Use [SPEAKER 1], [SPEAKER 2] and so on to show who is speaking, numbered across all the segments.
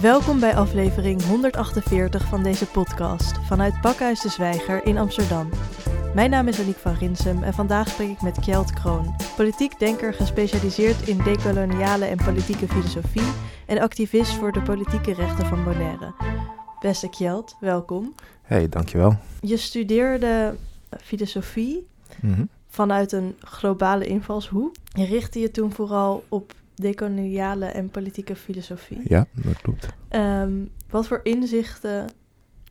[SPEAKER 1] Welkom bij aflevering 148 van deze podcast vanuit Pakhuis de Zwijger in Amsterdam. Mijn naam is Aniek van Rinsum en vandaag spreek ik met Kjeld Kroon, politiek denker gespecialiseerd in decoloniale en politieke filosofie en activist voor de politieke rechten van Bonaire. Beste Kjeld, welkom.
[SPEAKER 2] Hey, dankjewel.
[SPEAKER 1] Je studeerde filosofie
[SPEAKER 2] Mhm.
[SPEAKER 1] vanuit een globale invalshoek. Je richtte je toen vooral op decoloniale en politieke filosofie.
[SPEAKER 2] Ja, dat klopt.
[SPEAKER 1] Ehm, wat voor inzichten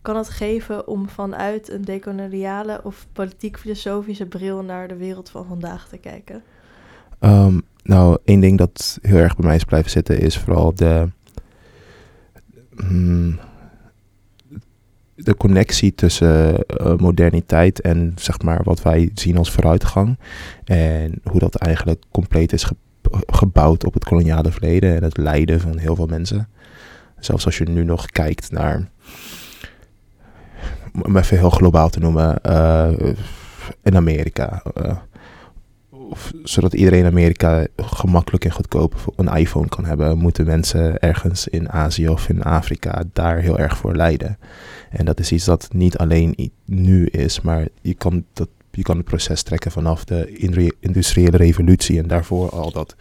[SPEAKER 1] kan het geven om vanuit een decoloniale of politiek-filosofische bril naar de wereld van vandaag te kijken?
[SPEAKER 2] Ehm, nou, één ding dat heel erg bij mij is blijven zitten is vooral de, hmm, de connectie tussen eh, moderniteit en zeg maar wat wij zien als vooruitgang. En hoe dat eigenlijk compleet is ge- gebouwd op het koloniale verleden en het lijden van heel veel mensen. Zelfs als je nu nog kijkt naar, om even heel globaal te noemen, eh, in Amerika. eh, zodat iedereen in Amerika gemakkelijk en goedkoop een iPhone kan hebben, moeten mensen ergens in Azië of in Afrika daar heel erg voor lijden. En dat is iets dat niet alleen nu is, maar je kan, dat, je kan het proces trekken vanaf de industriële revolutie en daarvoor al dat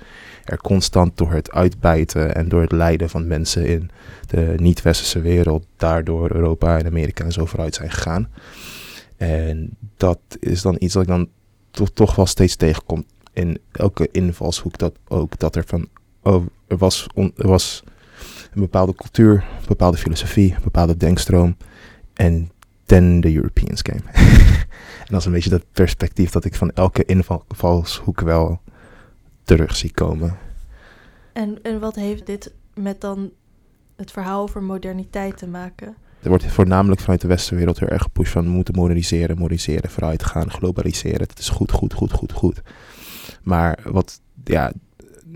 [SPEAKER 2] er constant door het uitbijten en door het lijden van mensen in de niet-westerse wereld, daardoor Europa en Amerika en zo vooruit zijn gegaan. En dat is dan iets dat ik dan toch, toch wel steeds tegenkom in elke invalshoek. Dat ook dat er van, oh, er was, er was een bepaalde cultuur, een bepaalde filosofie, een bepaalde denkstroom. En then the Europeans came. en dat is een beetje dat perspectief dat ik van elke invalshoek wel terug zie komen.
[SPEAKER 1] En, en wat heeft dit met dan het verhaal over moderniteit te maken?
[SPEAKER 2] Er wordt voornamelijk vanuit de westerse wereld heel erg gepusht van we moeten moderniseren, moderniseren, vooruit gaan, globaliseren. Het is goed, goed, goed, goed, goed. Maar wat ja,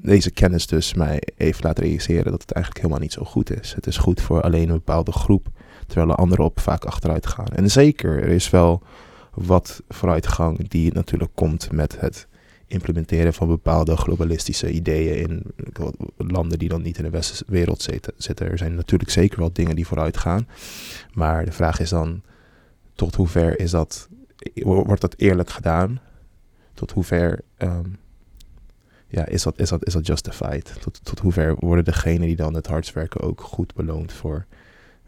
[SPEAKER 2] deze kennis dus mij heeft laten realiseren dat het eigenlijk helemaal niet zo goed is. Het is goed voor alleen een bepaalde groep, terwijl de anderen op vaak achteruit gaan. En zeker, er is wel wat vooruitgang die natuurlijk komt met het implementeren van bepaalde globalistische ideeën in landen die dan niet in de westerse wereld zitten. Er zijn natuurlijk zeker wel dingen die vooruit gaan. Maar de vraag is dan, tot hoever is dat, wordt dat eerlijk gedaan? Tot hoever ehm, ja, is, dat, is, dat, is dat justified? Tot, tot hoever worden degenen die dan het hardst werken ook goed beloond voor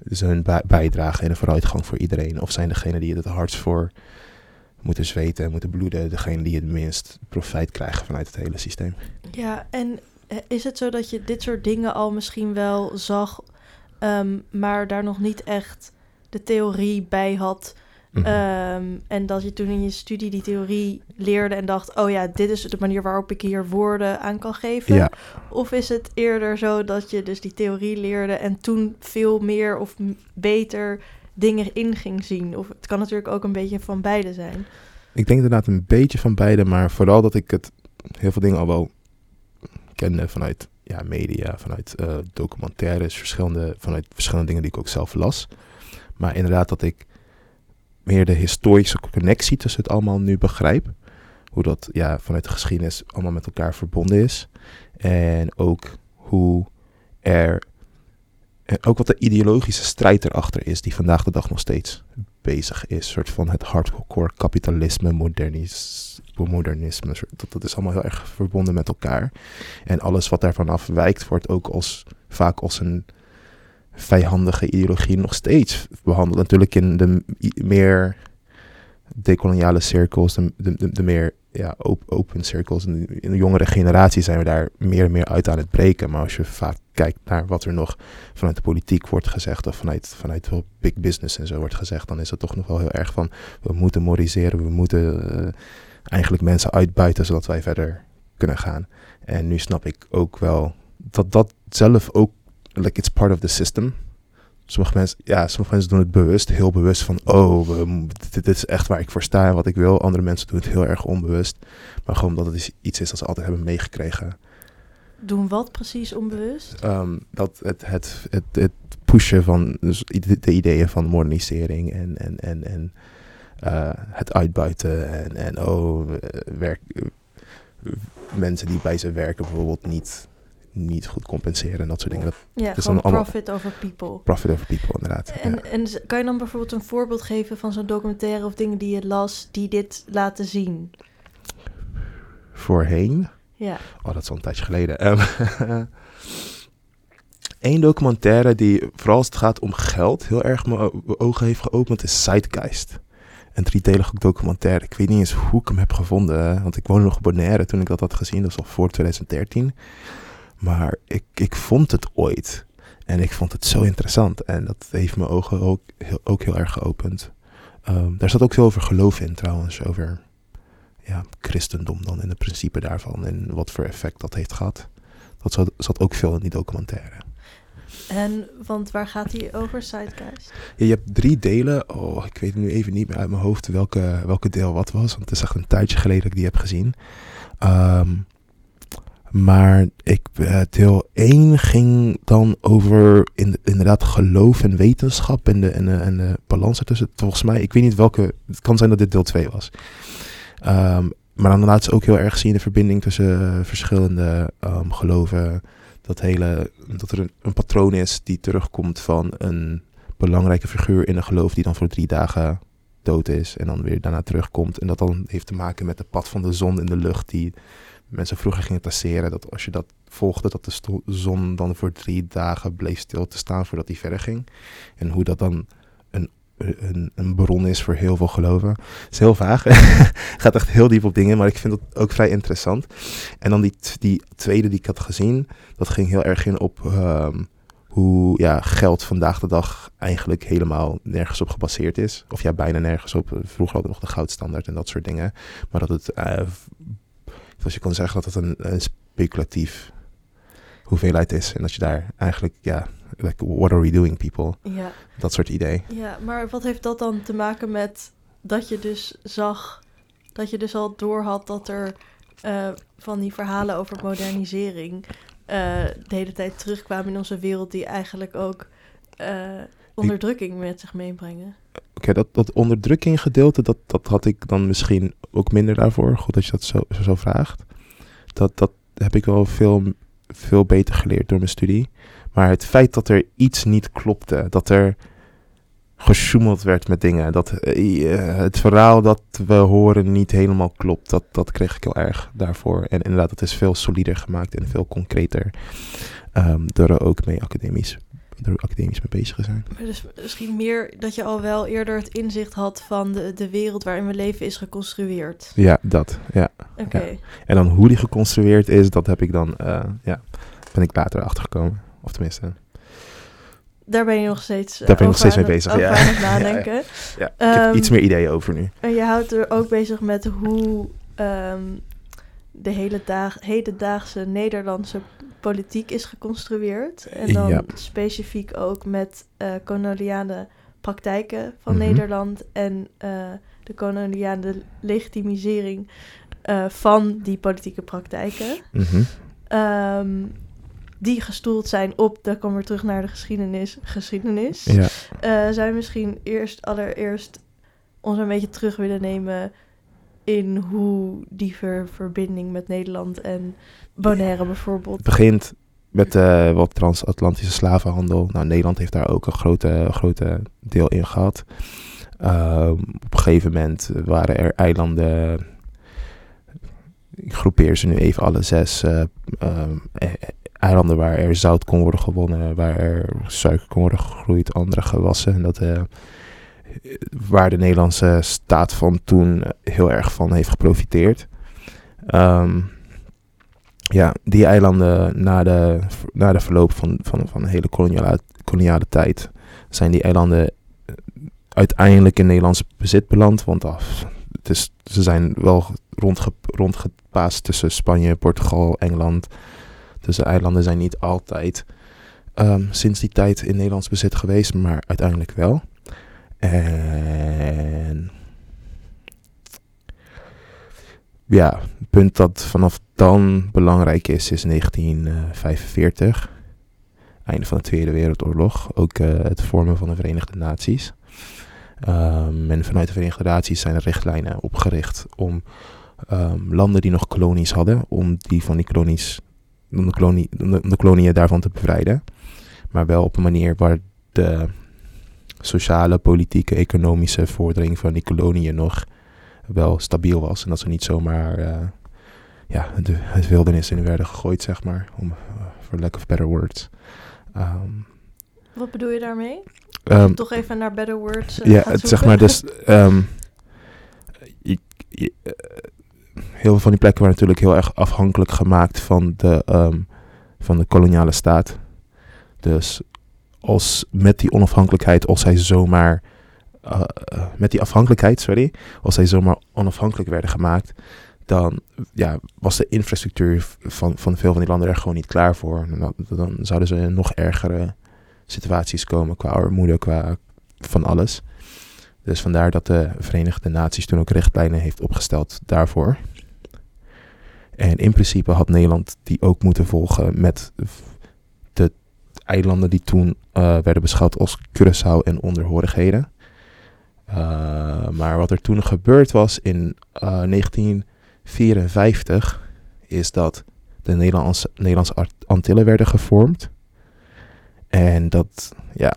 [SPEAKER 2] zijn bij- bijdrage en de vooruitgang voor iedereen? Of zijn degenen die het het hardst voor moeten zweten en moeten bloeden, degene die het minst profijt krijgen vanuit het hele systeem?
[SPEAKER 1] Ja, en eh, is het zo dat je dit soort dingen al misschien wel zag, ehm, maar daar nog niet echt de theorie bij had?
[SPEAKER 2] Mhm.
[SPEAKER 1] Ehm, en dat je toen in je studie die theorie leerde en dacht: oh ja, dit is de manier waarop ik hier woorden aan kan geven?
[SPEAKER 2] ja,
[SPEAKER 1] Of is het eerder zo dat je dus die theorie leerde en toen veel meer of beter dingen in ging zien? Of het kan natuurlijk ook een beetje van beide zijn.
[SPEAKER 2] Ik denk inderdaad een beetje van beide, maar vooral dat ik het heel veel dingen al wel kende vanuit ja, media, vanuit eh, documentaires, verschillende, vanuit verschillende dingen die ik ook zelf las. Maar inderdaad dat ik meer de historische connectie tussen het allemaal nu begrijp. Hoe dat ja, vanuit de geschiedenis allemaal met elkaar verbonden is. En ook hoe er. Ook wat de ideologische strijd erachter is, die vandaag de dag nog steeds bezig is. Een soort van het hardcore kapitalisme, modernis, modernisme. Dat, dat is allemaal heel erg verbonden met elkaar. En alles wat daarvan afwijkt, wordt ook als, vaak als een vijandige ideologie nog steeds behandeld. Natuurlijk in de meer decoloniale cirkels, de, de, de, meer ja, op- open cirkels. In de, in de jongere generatie zijn we daar meer en meer uit aan het breken. Maar als je vaak kijkt naar wat er nog vanuit de politiek wordt gezegd, of vanuit, vanuit big business en zo wordt gezegd, dan is het toch nog wel heel erg van we moeten moderniseren, we moeten eh, eigenlijk mensen uitbuiten zodat wij verder kunnen gaan. En nu snap ik ook wel dat dat zelf ook, like it's part of the system. Sommige mensen, ja, sommige mensen doen het bewust, heel bewust van, oh, we dit, dit is echt waar ik voor sta en wat ik wil. Andere mensen doen het heel erg onbewust, maar gewoon omdat het iets is dat ze altijd hebben meegekregen.
[SPEAKER 1] Doen wat precies onbewust?
[SPEAKER 2] Ehm, dat het, het, het, het pushen van dus de, de ideeën van modernisering en, en, en, en eh, het uitbuiten en, en oh, eh, werk, eh, mensen die bij ze werken bijvoorbeeld niet niet goed compenseren en dat soort dingen. Dat
[SPEAKER 1] Ja,
[SPEAKER 2] is
[SPEAKER 1] gewoon
[SPEAKER 2] dan allemaal-
[SPEAKER 1] profit over people.
[SPEAKER 2] profit over people inderdaad.
[SPEAKER 1] En,
[SPEAKER 2] ja.
[SPEAKER 1] en kan je dan bijvoorbeeld een voorbeeld geven van zo'n documentaire of dingen die je las die dit laten zien?
[SPEAKER 2] Voorheen,
[SPEAKER 1] Ja,
[SPEAKER 2] oh dat is al een tijdje geleden. Ehm, Eén documentaire die, vooral als het gaat om geld, heel erg mijn ogen heeft geopend, is Zeitgeist. Een driedelige documentaire. Ik weet niet eens hoe ik hem heb gevonden, want ik woonde nog in Bonaire toen ik dat had gezien. Dat was al voor 2013. Maar ik, ik vond het ooit. En ik vond het zo interessant. En dat heeft mijn ogen ook heel, ook heel erg geopend. Ehm, daar zat ook veel over geloof in trouwens. Over ja, christendom dan en het principe daarvan. En wat voor effect dat heeft gehad. Dat zat, zat ook veel in die documentaire.
[SPEAKER 1] en want waar gaat die over, Sidegeist?
[SPEAKER 2] Ja, je hebt drie delen. Oh, ik weet nu even niet meer uit mijn hoofd welke, welke deel wat was. Want het is echt een tijdje geleden dat ik die heb gezien. Ehm, maar ik, eh, deel 1 ging dan over in, inderdaad geloof en wetenschap en de, en, de, en de balans ertussen. Volgens mij, ik weet niet welke. Het kan zijn dat dit deel 2 was. Ehm, maar dan laat ze ook heel erg zien de verbinding tussen eh, verschillende ehm, geloven. Dat, hele, dat er een, een patroon is die terugkomt van een belangrijke figuur in een geloof die dan voor drie dagen dood is en dan weer daarna terugkomt. En dat dan heeft te maken met het pad van de zon in de lucht die mensen vroeger gingen passeren. Dat als je dat volgde, dat de zon dan voor drie dagen bleef stil te staan voordat die verder ging. En hoe dat dan een, een, een bron is voor heel veel geloven. Het is heel vaag. Gaat echt heel diep op dingen, maar ik vind het ook vrij interessant. En dan die, die tweede die ik had gezien, dat ging heel erg in op ehm, hoe ja, geld vandaag de dag eigenlijk helemaal nergens op gebaseerd is. Of ja, bijna nergens op. Vroeger hadden we nog de goudstandaard en dat soort dingen. Maar dat het, eh, zoals je kan zeggen, dat het een, een speculatief hoeveelheid is. En dat je daar eigenlijk, ja, like, what are we doing people?
[SPEAKER 1] Ja,
[SPEAKER 2] Dat soort idee.
[SPEAKER 1] ja, maar wat heeft dat dan te maken met dat je dus zag, dat je dus al door had dat er eh, van die verhalen over modernisering eh, de hele tijd terugkwamen in onze wereld die eigenlijk ook eh, onderdrukking met zich meebrengen?
[SPEAKER 2] Oké, dat, dat onderdrukking gedeelte, dat, dat had ik dan misschien ook minder daarvoor. Goed dat je dat zo, zo, vraagt. Dat, dat heb ik wel veel, veel beter geleerd door mijn studie. Maar het feit dat er iets niet klopte, dat er gesjoemeld werd met dingen, dat eh, het verhaal dat we horen niet helemaal klopt, dat, dat kreeg ik heel erg daarvoor. En inderdaad, het is veel solider gemaakt en veel concreter. ehm, door ook mee academisch, door academisch mee bezig zijn.
[SPEAKER 1] Maar dus misschien meer dat je al wel eerder het inzicht had van de, de wereld waarin we leven is geconstrueerd.
[SPEAKER 2] Ja, dat. Ja.
[SPEAKER 1] Oké.
[SPEAKER 2] En dan hoe die geconstrueerd is, dat heb ik dan, eh, ja, ben ik later achtergekomen. Of tenminste,
[SPEAKER 1] Daar ben je nog steeds, eh,
[SPEAKER 2] Daar ben ik nog
[SPEAKER 1] over
[SPEAKER 2] steeds mee bezig, ja.
[SPEAKER 1] aan het
[SPEAKER 2] Ja, ja.
[SPEAKER 1] nadenken.
[SPEAKER 2] ja, ik heb
[SPEAKER 1] Ehm,
[SPEAKER 2] iets meer ideeën over nu.
[SPEAKER 1] En je houdt er ook bezig met hoe ehm, de hele dag, hedendaagse Nederlandse politiek is geconstrueerd. En dan
[SPEAKER 2] Ja.
[SPEAKER 1] specifiek ook met eh koloniale praktijken van
[SPEAKER 2] Mhm.
[SPEAKER 1] Nederland en eh, de koloniale legitimisering eh, van die politieke praktijken.
[SPEAKER 2] Mhm.
[SPEAKER 1] Ehm, die gestoeld zijn op, daar komen we terug naar de geschiedenis, geschiedenis.
[SPEAKER 2] Ja.
[SPEAKER 1] Zou je misschien eerst allereerst ons een beetje terug willen nemen in hoe die ver- verbinding met Nederland en Bonaire bijvoorbeeld.
[SPEAKER 2] Begint met eh, wat transatlantische slavenhandel. Nou, Nederland heeft daar ook een grote, grote deel in gehad. Ehm, op een gegeven moment waren er eilanden. Ik groepeer ze nu even alle zes. eh, ehm, eh, eilanden waar er zout kon worden gewonnen, waar er suiker kon worden gegroeid, andere gewassen. En dat, eh, waar de Nederlandse staat van toen heel erg van heeft geprofiteerd. Ehm, ja, die eilanden na de, na de verloop van, van, van de hele koloniale, koloniale tijd zijn die eilanden eh, uiteindelijk in Nederlands bezit beland. Want af, het is, ze zijn wel rondge, rondgepaast tussen Spanje, Portugal, Engeland. Dus de eilanden zijn niet altijd ehm, sinds die tijd in Nederlands bezit geweest, maar uiteindelijk wel. En ja, het punt dat vanaf dan belangrijk is, is 1945. Einde van de Tweede Wereldoorlog. Ook eh, het vormen van de Verenigde Naties. Um, en vanuit de Verenigde Naties zijn er richtlijnen opgericht om um, landen die nog kolonies hadden, om die van die kolonies om de, kolonie, koloniën daarvan te bevrijden. Maar wel op een manier waar de sociale, politieke, economische vordering van die koloniën nog wel stabiel was. En dat ze niet zomaar eh, ja, de, het wildernis in werden gegooid, zeg maar. Om, for lack of better words. Ehm,
[SPEAKER 1] Wat bedoel je daarmee?
[SPEAKER 2] ehm,
[SPEAKER 1] Toch even naar better words eh,
[SPEAKER 2] ja, het, zeg maar dus... ehm, je- je- eh, heel veel van die plekken waren natuurlijk heel erg afhankelijk gemaakt van de, van de koloniale staat. Dus als met die onafhankelijkheid, als zij zomaar... eh, eh, met die afhankelijkheid, sorry, als zij zomaar onafhankelijk werden gemaakt, dan ja, was de infrastructuur van, van veel van die landen er gewoon niet klaar voor. Dan, dan zouden ze in nog ergere situaties komen qua armoede, qua van alles. Dus vandaar dat de Verenigde Naties toen ook richtlijnen heeft opgesteld daarvoor. En in principe had Nederland die ook moeten volgen met de eilanden die toen eh, werden beschouwd als Curaçao en onderhorigheden. Eh, maar wat er toen gebeurd was in eh, 1954 is dat de Nederlandse, Nederlandse Antillen werden gevormd. En dat, ja,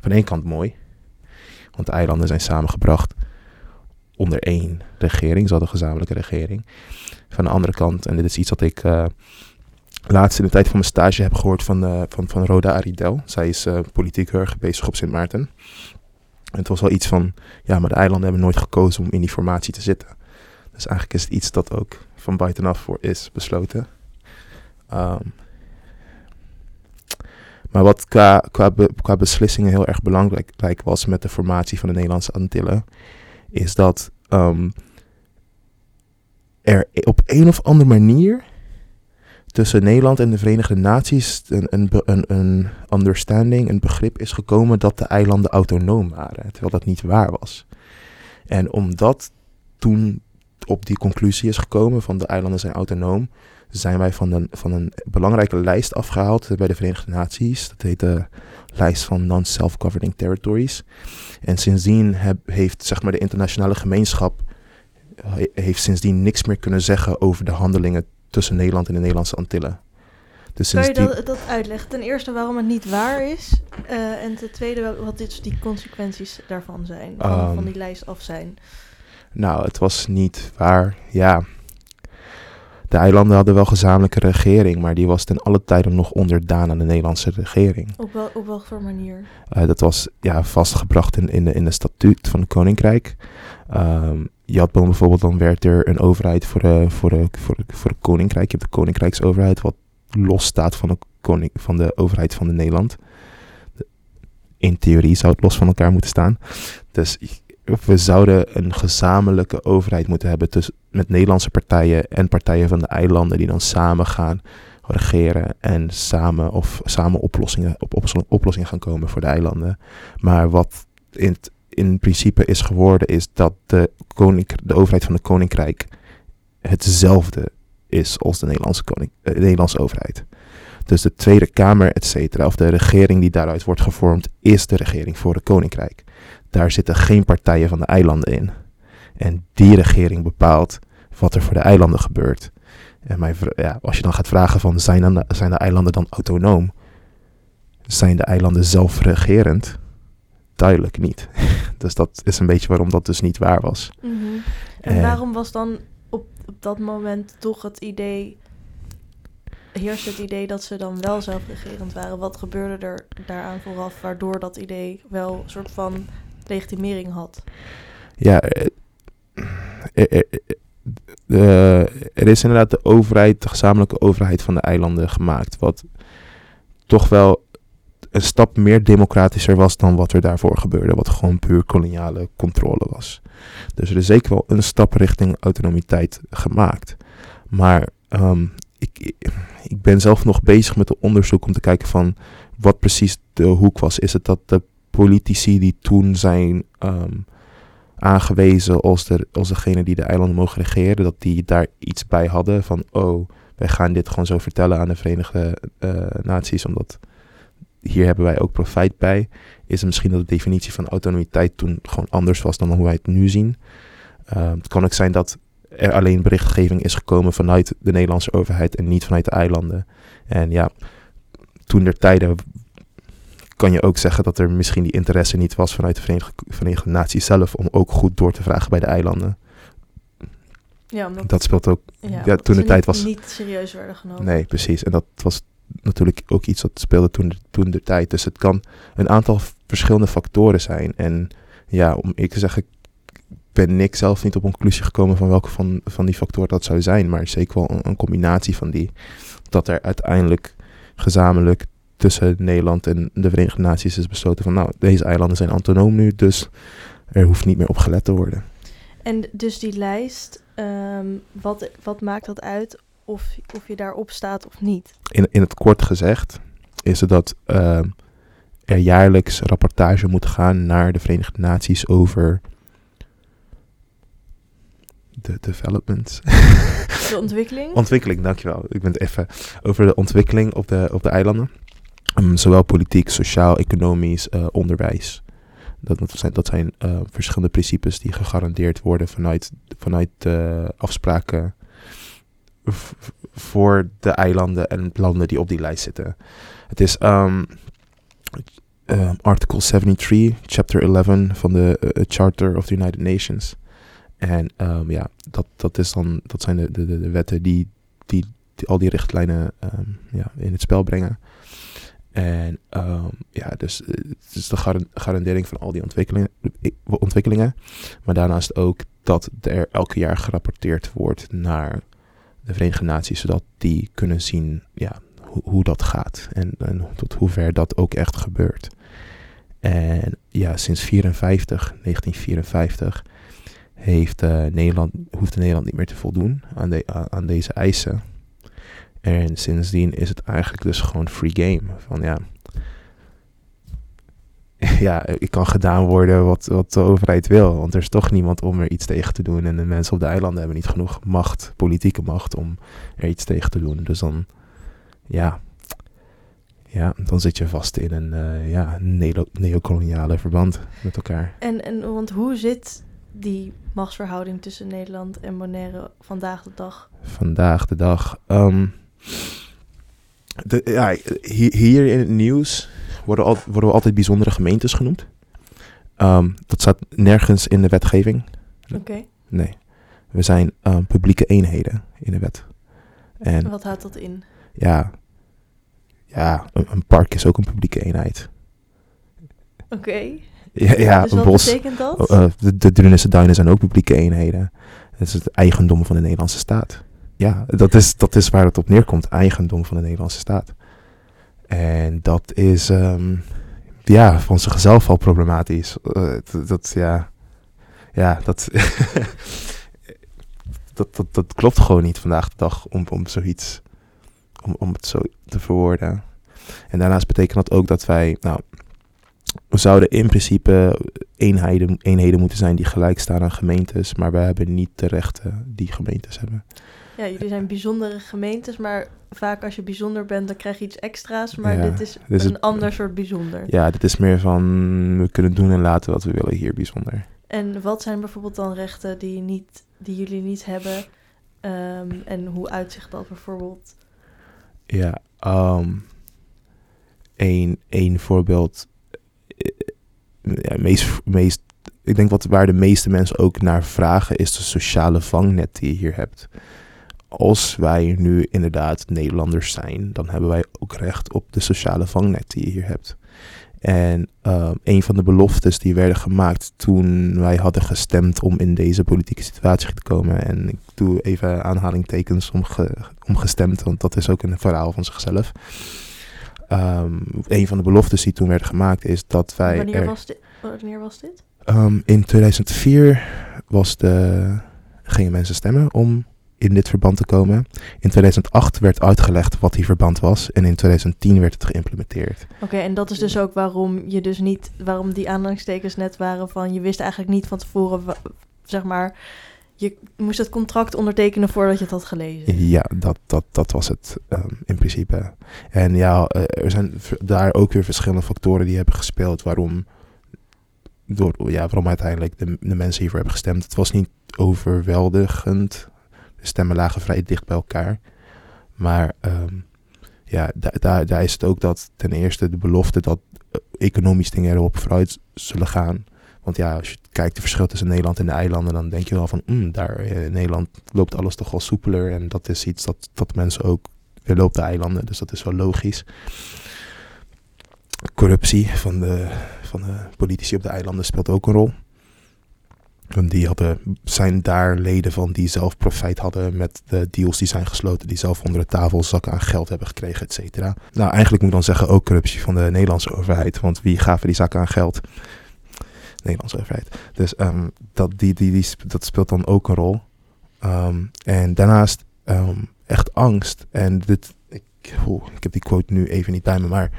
[SPEAKER 2] van één kant mooi. Want de eilanden zijn samengebracht onder één regering. Ze hadden een gezamenlijke regering. Van de andere kant, en dit is iets wat ik eh, laatst in de tijd van mijn stage heb gehoord van, eh, van, van Rhoda Aridel. Zij is eh, politiek heel bezig op Sint Maarten. Het was wel iets van, ja, maar de eilanden hebben nooit gekozen om in die formatie te zitten. Dus eigenlijk is het iets dat ook van buitenaf voor is besloten. Ehm, maar wat qua, qua, be- qua beslissingen heel erg belangrijk belangrijk was met de formatie van de Nederlandse Antillen, is dat ehm, er op een of andere manier tussen Nederland en de Verenigde Naties een, een, een, een understanding, een begrip is gekomen dat de eilanden autonoom waren, terwijl dat niet waar was. En omdat toen op die conclusie is gekomen van de eilanden zijn autonoom, zijn wij van een, van een belangrijke lijst afgehaald bij de Verenigde Naties. Dat heet de lijst van Non-Self-Governing Territories. En sindsdien heeft zeg maar, de internationale gemeenschap he- heeft sindsdien niks meer kunnen zeggen over de handelingen tussen Nederland en de Nederlandse Antillen. Dus
[SPEAKER 1] Kan je dat, dat uitleggen? Ten eerste waarom het niet waar is. eh, en ten tweede wat dit, die consequenties daarvan zijn. Van,
[SPEAKER 2] Ehm,
[SPEAKER 1] van die lijst af zijn.
[SPEAKER 2] nou, het was niet waar. Ja, de eilanden hadden wel gezamenlijke regering, maar die was ten alle tijde nog onderdaan aan de Nederlandse regering.
[SPEAKER 1] Op, wel, op welke voor manier?
[SPEAKER 2] Eh, dat was ja, vastgebracht in, in, de, in de statuut van het koninkrijk. Ehm, je bijvoorbeeld, dan werd er een overheid voor de, voor, de, voor, de, voor het koninkrijk. Je hebt de koninkrijksoverheid, wat los staat van de, koning, van de overheid van de Nederland. De- in theorie zou het los van elkaar moeten staan. Dus we zouden een gezamenlijke overheid moeten hebben tussen, met Nederlandse partijen en partijen van de eilanden die dan samen gaan regeren en samen of samen oplossingen op oplossing- oplossingen gaan komen voor de eilanden. Maar wat in, het- in principe is geworden is dat de, de overheid van het koninkrijk hetzelfde is als de Nederlandse, eh, de Nederlandse overheid. Dus de Tweede Kamer, et cetera, of de regering die daaruit wordt gevormd, is de regering voor het koninkrijk. Daar zitten geen partijen van de eilanden in. En die regering bepaalt wat er voor de eilanden gebeurt. En ja, als je dan gaat vragen van zijn, de, zijn de eilanden dan autonoom? Zijn de eilanden zelfregerend? Duidelijk niet. dus dat is een beetje waarom dat dus niet waar was.
[SPEAKER 1] Mhm. En
[SPEAKER 2] Eh.
[SPEAKER 1] waarom was dan op, op dat moment toch het idee... Heerst het idee dat ze dan wel zelfregerend waren? Wat gebeurde er daaraan vooraf waardoor dat idee wel een soort van legitimering had?
[SPEAKER 2] Ja, eh, eh, de- er is inderdaad de overheid, de gezamenlijke overheid van de eilanden gemaakt. Wat toch wel een stap meer democratischer was dan wat er daarvoor gebeurde. Wat gewoon puur koloniale controle was. Dus er is zeker wel een stap richting autonomiteit gemaakt. Maar ehm, ik, ik ben zelf nog bezig met een onderzoek om te kijken van wat precies de hoek was. Is het dat de politici die toen zijn ehm, aangewezen als, de, als degene die de eilanden mogen regeren, dat die daar iets bij hadden van, oh, wij gaan dit gewoon zo vertellen aan de Verenigde eh, Naties, omdat hier hebben wij ook profijt bij. Is misschien dat de definitie van autonomiteit toen gewoon anders was dan hoe wij het nu zien. Ehm, het kan ook zijn dat er alleen berichtgeving is gekomen vanuit de Nederlandse overheid en niet vanuit de eilanden. En ja, toen der tijden kan je ook zeggen dat er misschien die interesse niet was vanuit de Verenigde, Verenigde Naties zelf om ook goed door te vragen bij de eilanden.
[SPEAKER 1] Ja, omdat
[SPEAKER 2] Dat speelt ook.
[SPEAKER 1] ja,
[SPEAKER 2] toen de tijd was-
[SPEAKER 1] niet serieus werden genomen.
[SPEAKER 2] Nee, precies. En dat was natuurlijk ook iets dat speelde toen, toen de tijd. Dus het kan een aantal verschillende factoren zijn. En ja, om ik te zeggen, ben ik zelf niet op een conclusie gekomen van welke van, van die factoren dat zou zijn. Maar zeker wel een, een combinatie van die. Dat er uiteindelijk gezamenlijk tussen Nederland en de Verenigde Naties is besloten van nou, deze eilanden zijn autonoom nu, dus er hoeft niet meer op gelet te worden.
[SPEAKER 1] En dus die lijst, ehm, wat, wat maakt dat uit of, of je daarop staat of niet?
[SPEAKER 2] In, in het kort gezegd is het dat ehm, er jaarlijks rapportage moet gaan naar de Verenigde Naties over de developments.
[SPEAKER 1] De ontwikkeling?
[SPEAKER 2] ontwikkeling, dankjewel. Ik ben het even over de ontwikkeling op de, op de eilanden. Ehm, zowel politiek, sociaal, economisch, eh, onderwijs. Dat, dat zijn, dat zijn eh, verschillende principes die gegarandeerd worden vanuit, vanuit de afspraken voor de eilanden en landen die op die lijst zitten. Het is ehm ehm, article 73, chapter 11 van de eh, Charter of the United Nations. En ehm, ja, dat, dat, is dan, dat zijn de, de, de, wetten die, die, al die richtlijnen ja, in het spel brengen. En ja, dus eh, het is de garan- garandering van al die ontwikkelingen, ontwikkelingen. Maar daarnaast ook dat er elke jaar gerapporteerd wordt naar de Verenigde Naties, zodat die kunnen zien ja, hoe, dat gaat en, en tot hoever dat ook echt gebeurt. En ja, sinds 54, 1954 heeft, eh, Nederland, hoeft Nederland niet meer te voldoen aan, de, aan deze eisen. En sindsdien is het eigenlijk dus gewoon free game. Van ja, ja, het kan gedaan worden wat, wat de overheid wil. Want er is toch niemand om er iets tegen te doen. En de mensen op de eilanden hebben niet genoeg macht, politieke macht, om er iets tegen te doen. Dus dan, ja, ja dan zit je vast in een eh, ja, neo- neocoloniale verband met elkaar.
[SPEAKER 1] En, en want hoe zit die machtsverhouding tussen Nederland en Bonaire vandaag de dag?
[SPEAKER 2] vandaag de dag. Ehm, de, ja, hier, hier in het nieuws worden, al, worden we altijd bijzondere gemeentes genoemd. Ehm, dat staat nergens in de wetgeving.
[SPEAKER 1] Oké,
[SPEAKER 2] Nee. We zijn ehm, publieke eenheden in de wet. En
[SPEAKER 1] wat houdt dat in?
[SPEAKER 2] ja, ja een, een park is ook een publieke eenheid.
[SPEAKER 1] Oké,
[SPEAKER 2] Ja, ja
[SPEAKER 1] dus
[SPEAKER 2] een
[SPEAKER 1] wat
[SPEAKER 2] bos.
[SPEAKER 1] betekent dat?
[SPEAKER 2] Oh, eh, de, de Drunense duinen zijn ook publieke eenheden. Het is het eigendom van de Nederlandse staat. Ja, dat is, dat is waar het op neerkomt. Eigendom van de Nederlandse staat. En dat is, ehm, ja, voor zichzelf al problematisch. Eh, dat, dat, ja, ja, dat, dat, dat, dat klopt gewoon niet vandaag de dag om, om zoiets, om, om het zo te verwoorden. En daarnaast betekent dat ook dat wij, nou, we zouden in principe eenheden, eenheden moeten zijn die gelijk staan aan gemeentes, maar we hebben niet de rechten die gemeentes hebben.
[SPEAKER 1] Ja, jullie zijn bijzondere gemeentes, maar vaak als je bijzonder bent, dan krijg je iets extra's. Maar
[SPEAKER 2] Ja,
[SPEAKER 1] dit is een
[SPEAKER 2] het-
[SPEAKER 1] ander soort bijzonder.
[SPEAKER 2] Ja, dit is meer van we kunnen doen en laten wat we willen hier bijzonder.
[SPEAKER 1] En wat zijn bijvoorbeeld dan rechten die, niet, die jullie niet hebben? Ehm, en hoe uitzicht dat bijvoorbeeld?
[SPEAKER 2] Ja, ehm één, één voorbeeld. eh, Ja, meest, meest, ik denk wat waar de meeste mensen ook naar vragen is de sociale vangnet die je hier hebt. Als wij nu inderdaad Nederlanders zijn, dan hebben wij ook recht op de sociale vangnet die je hier hebt. En ehm, een van de beloftes die werden gemaakt toen wij hadden gestemd om in deze politieke situatie te komen. En ik doe even aanhalingtekens om, ge, om gestemd, want dat is ook een verhaal van zichzelf. Ehm, een van de beloftes die toen werden gemaakt is dat wij.
[SPEAKER 1] Wanneer,
[SPEAKER 2] er-
[SPEAKER 1] was dit? Wanneer was dit?
[SPEAKER 2] Ehm, in 2004 was de, gingen mensen stemmen om in dit verband te komen. In 2008 werd uitgelegd wat die verband was. En in 2010 werd het geïmplementeerd.
[SPEAKER 1] Oké, en dat is dus ook waarom je dus niet, waarom die aanhalingstekens net waren van je wist eigenlijk niet van tevoren, zeg maar, je moest het contract ondertekenen voordat je het had gelezen.
[SPEAKER 2] Ja, dat, dat, dat was het ehm, in principe. En ja, eh, er zijn daar ook weer verschillende factoren die hebben gespeeld waarom door, ja, waarom uiteindelijk de, de mensen hiervoor hebben gestemd. Het was niet overweldigend. Stemmen lagen vrij dicht bij elkaar. Maar ehm, ja, daar, daar is het ook dat ten eerste de belofte dat eh, economisch dingen erop vooruit zullen gaan. Want ja, als je kijkt de verschil tussen Nederland en de eilanden, dan denk je wel van, mm, daar in Nederland loopt alles toch wel soepeler. En dat is iets dat, dat mensen ook willen op de eilanden. Dus dat is wel logisch. Corruptie van de, van de politici op de eilanden speelt ook een rol. Die hadden, zijn daar leden van die zelf profijt hadden met de deals die zijn gesloten. Die zelf onder de tafel zakken aan geld hebben gekregen, et cetera. Nou, eigenlijk moet ik dan zeggen ook corruptie van de Nederlandse overheid. Want wie gaven die zakken aan geld? Nederlandse overheid. Dus um, dat, die, die, die, dat speelt dan ook een rol. Um, en daarnaast um, echt angst. En dit, ik, oh, ik heb die quote nu even niet bij me, maar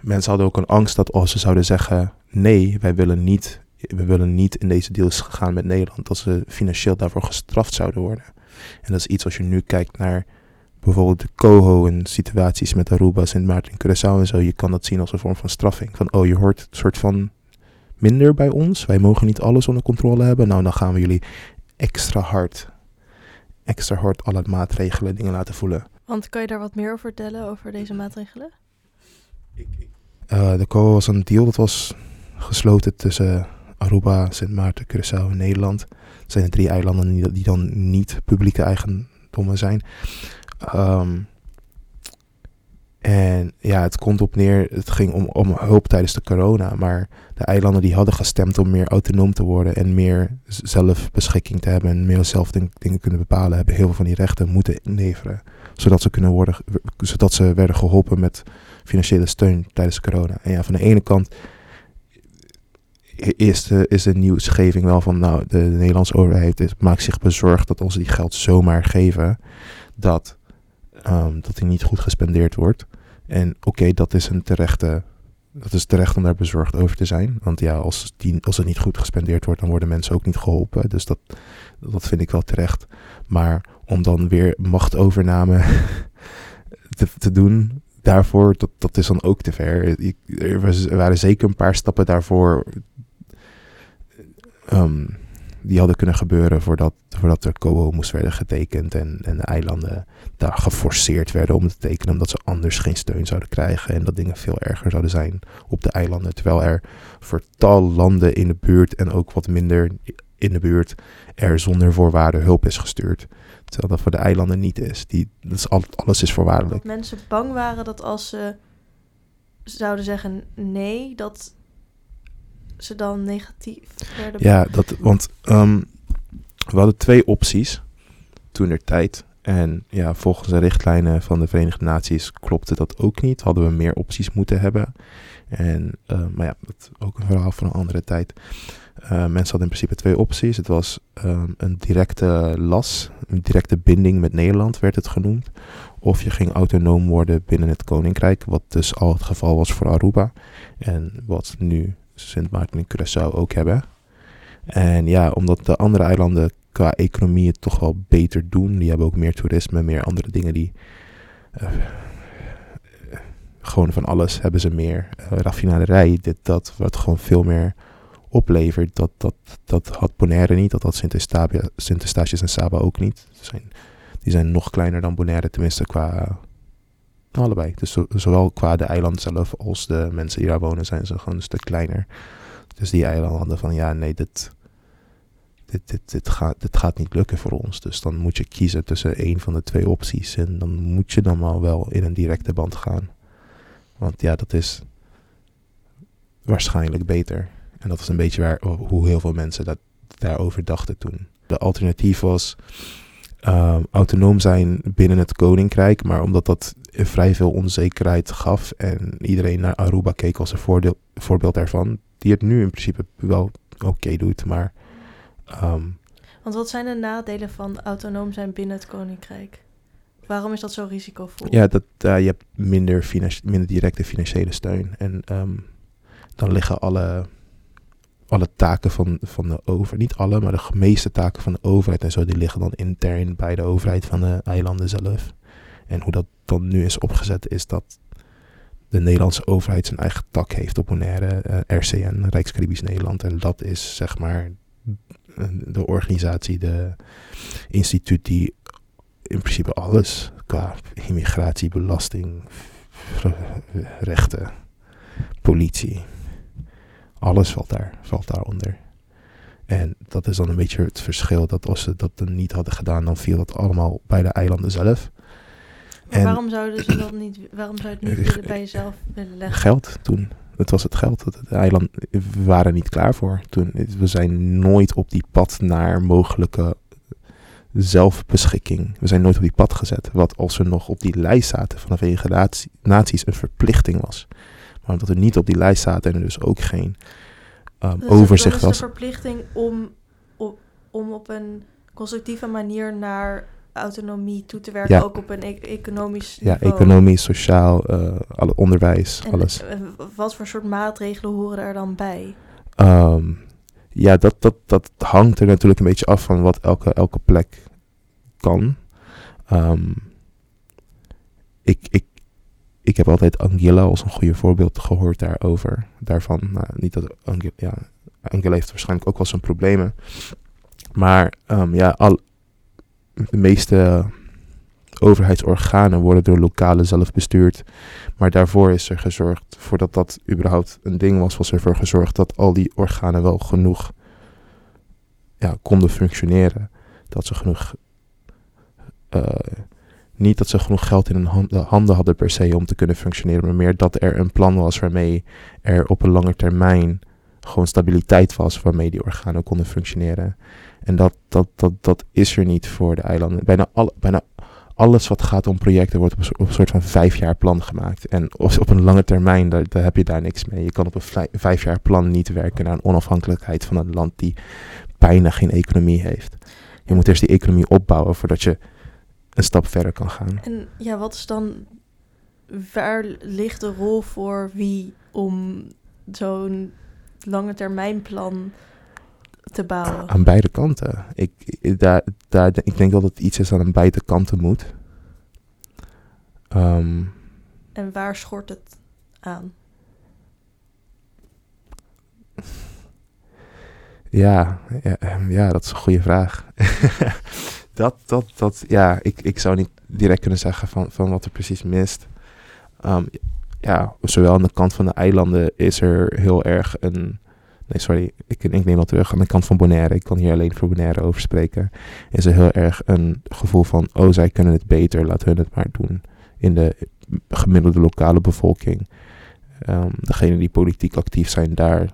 [SPEAKER 2] mensen hadden ook een angst dat als ze zouden zeggen: nee, wij willen niet, we willen niet in deze deals gaan met Nederland, dat ze financieel daarvoor gestraft zouden worden. En dat is iets als je nu kijkt naar bijvoorbeeld de coho en situaties met Aruba, Sint Maarten en Curaçao en zo. Je kan dat zien als een vorm van straffing. Van, oh, je hoort een soort van minder bij ons. Wij mogen niet alles onder controle hebben. Nou, dan gaan we jullie extra hard, extra hard alle maatregelen, dingen laten voelen.
[SPEAKER 1] Want kan je daar wat meer over vertellen, over deze maatregelen?
[SPEAKER 2] Uh, de COA was een deal dat was gesloten tussen Aruba, Sint Maarten, Curaçao en Nederland. Het zijn de drie eilanden die, dan niet publieke eigendommen zijn. Um, en ja, het komt op neer, het ging om, om hulp tijdens de corona. Maar de eilanden die hadden gestemd om meer autonoom te worden en meer zelfbeschikking te hebben en meer zelf dingen kunnen bepalen, hebben heel veel van die rechten moeten inleveren. Zodat ze, kunnen worden, zodat ze werden geholpen met financiële steun tijdens corona. En ja, van de ene kant is de, is de nieuwsgeving wel van, nou, de, Nederlandse overheid maakt zich bezorgd dat ze die geld zomaar geven, dat, um, dat die niet goed gespendeerd wordt. En oké, dat is een terechte. Dat is terecht om daar bezorgd over te zijn. Want ja, als, die, als het niet goed gespendeerd wordt, dan worden mensen ook niet geholpen. Dus dat, dat vind ik wel terecht. Maar om dan weer machtovername te, te doen, daarvoor, dat, dat is dan ook te ver. Er waren zeker een paar stappen daarvoor. Um, die hadden kunnen gebeuren voordat, voordat er COO moest worden getekend en, en de eilanden daar geforceerd werden om te tekenen omdat ze anders geen steun zouden krijgen en dat dingen veel erger zouden zijn op de eilanden. Terwijl er voor tal landen in de buurt en ook wat minder in de buurt er zonder voorwaarden hulp is gestuurd. Terwijl dat voor de eilanden niet is. Die, dat is al, alles is voorwaardelijk.
[SPEAKER 1] Dat mensen bang waren dat als ze zouden zeggen nee, dat ze dan negatief?
[SPEAKER 2] Ja, dat, want um, we hadden twee opties toen er tijd. En ja, volgens de richtlijnen van de Verenigde Naties klopte dat ook niet. Hadden we meer opties moeten hebben. En, uh, maar ja, dat is ook een verhaal van een andere tijd. Uh, mensen hadden in principe twee opties. Het was um, een directe las, een directe binding met Nederland werd het genoemd. Of je ging autonoom worden binnen het Koninkrijk, wat dus al het geval was voor Aruba. En wat nu Sint Maarten en Curaçao ook hebben. En ja, omdat de andere eilanden qua economie het toch wel beter doen. Die hebben ook meer toerisme, meer andere dingen die... Uh, gewoon van alles hebben ze meer. Uh, raffinaderij, dit, dat, wat gewoon veel meer oplevert. Dat, dat, dat had Bonaire niet, dat had Sint-Eustatius en Saba ook niet. Zijn, die zijn nog kleiner dan Bonaire, tenminste qua Allebei. Dus zowel qua de eiland zelf als de mensen die daar wonen zijn ze gewoon een stuk kleiner. Dus die eilanden van ja, nee, dit, dit, dit, dit, gaat, dit gaat niet lukken voor ons. Dus dan moet je kiezen tussen één van de twee opties. En dan moet je dan maar wel in een directe band gaan. Want ja, dat is waarschijnlijk beter. En dat is een beetje waar, hoe heel veel mensen dat, daarover dachten toen. De alternatief was uh, autonoom zijn binnen het koninkrijk. Maar omdat dat vrij veel onzekerheid gaf en iedereen naar Aruba keek als een voordeel, voorbeeld daarvan. Die het nu in principe wel oké doet, maar... Um,
[SPEAKER 1] Want wat zijn de nadelen van autonoom zijn binnen het koninkrijk? Waarom is dat zo risicovol?
[SPEAKER 2] Ja, dat, uh, je hebt minder, minder directe financiële steun. En um, dan liggen alle alle taken van, van de overheid, niet alle, maar de meeste taken van de overheid en zo, die liggen dan intern bij de overheid van de eilanden zelf. En hoe dat dan nu is opgezet, is dat de Nederlandse overheid zijn eigen tak heeft op Bonaire, eh, RCN, Rijkscaribisch Nederland. En dat is zeg maar de organisatie, de instituut die in principe alles qua immigratie, belasting, rechten, politie, alles valt daar, valt daaronder. En dat is dan een beetje het verschil. Dat als ze dat niet hadden gedaan, dan viel dat allemaal bij de eilanden zelf.
[SPEAKER 1] Maar en waarom zouden ze dat niet, waarom zou je het niet willen bij jezelf willen leggen?
[SPEAKER 2] Geld toen. Het was het geld. De eilanden we waren niet klaar voor. Toen, we zijn nooit op die pad naar mogelijke zelfbeschikking. We zijn nooit op die pad gezet. Wat als we nog op die lijst zaten van de Naties een verplichting was. Maar omdat we niet op die lijst zaten en er dus ook geen um, dus overzicht was.
[SPEAKER 1] de verplichting om, om op een constructieve manier naar autonomie toe te werken, ook op een e economisch
[SPEAKER 2] Ja, economisch, sociaal, uh, alle onderwijs,
[SPEAKER 1] en,
[SPEAKER 2] alles.
[SPEAKER 1] Uh, wat voor soort maatregelen horen er dan bij?
[SPEAKER 2] Um, ja, dat, dat, dat hangt er natuurlijk een beetje af van wat elke, elke plek kan. Um, ik, ik, ik heb altijd Angela als een goede voorbeeld gehoord daarover. Daarvan, nou, niet dat Angela, ja, Angela heeft waarschijnlijk ook wel zijn problemen. Maar um, ja, al, de meeste overheidsorganen worden door lokale zelf bestuurd. Maar daarvoor is er gezorgd, voordat dat überhaupt een ding was, was ervoor gezorgd dat al die organen wel genoeg ja, konden functioneren. Dat ze genoeg. Uh, niet dat ze genoeg geld in hun handen hadden per se om te kunnen functioneren, maar meer dat er een plan was waarmee er op een lange termijn gewoon stabiliteit was waarmee die organen konden functioneren. En dat, dat, dat, dat is er niet voor de eilanden. Bijna, al, bijna alles wat gaat om projecten wordt op een, soort van vijf jaar plan gemaakt. En op, een lange termijn, daar, daar, heb je daar niks mee. Je kan op een vijf jaar plan niet werken naar een onafhankelijkheid van een land die bijna geen economie heeft. Je moet eerst die economie opbouwen voordat je een stap verder kan gaan.
[SPEAKER 1] En ja, wat is dan, waar ligt de rol voor wie om zo'n lange termijn plan te bouwen?
[SPEAKER 2] Aan beide kanten. Ik, daar, daar, ik denk dat het iets is dat aan beide kanten moet. Um,
[SPEAKER 1] en waar schort het aan?
[SPEAKER 2] Ja, ja, ehm, ja, dat is een goede vraag. dat, dat, dat, ja, ik, ik zou niet direct kunnen zeggen van, van wat er precies mist. Um, ja, zowel aan de kant van de eilanden is er heel erg een. Nee, sorry, ik, ik neem dat terug. Aan de kant van Bonaire, ik kan hier alleen voor Bonaire over spreken. Is er heel erg een gevoel van: oh, zij kunnen het beter, laten hun het maar doen. In de gemiddelde lokale bevolking. Um, degenen die politiek actief zijn daar,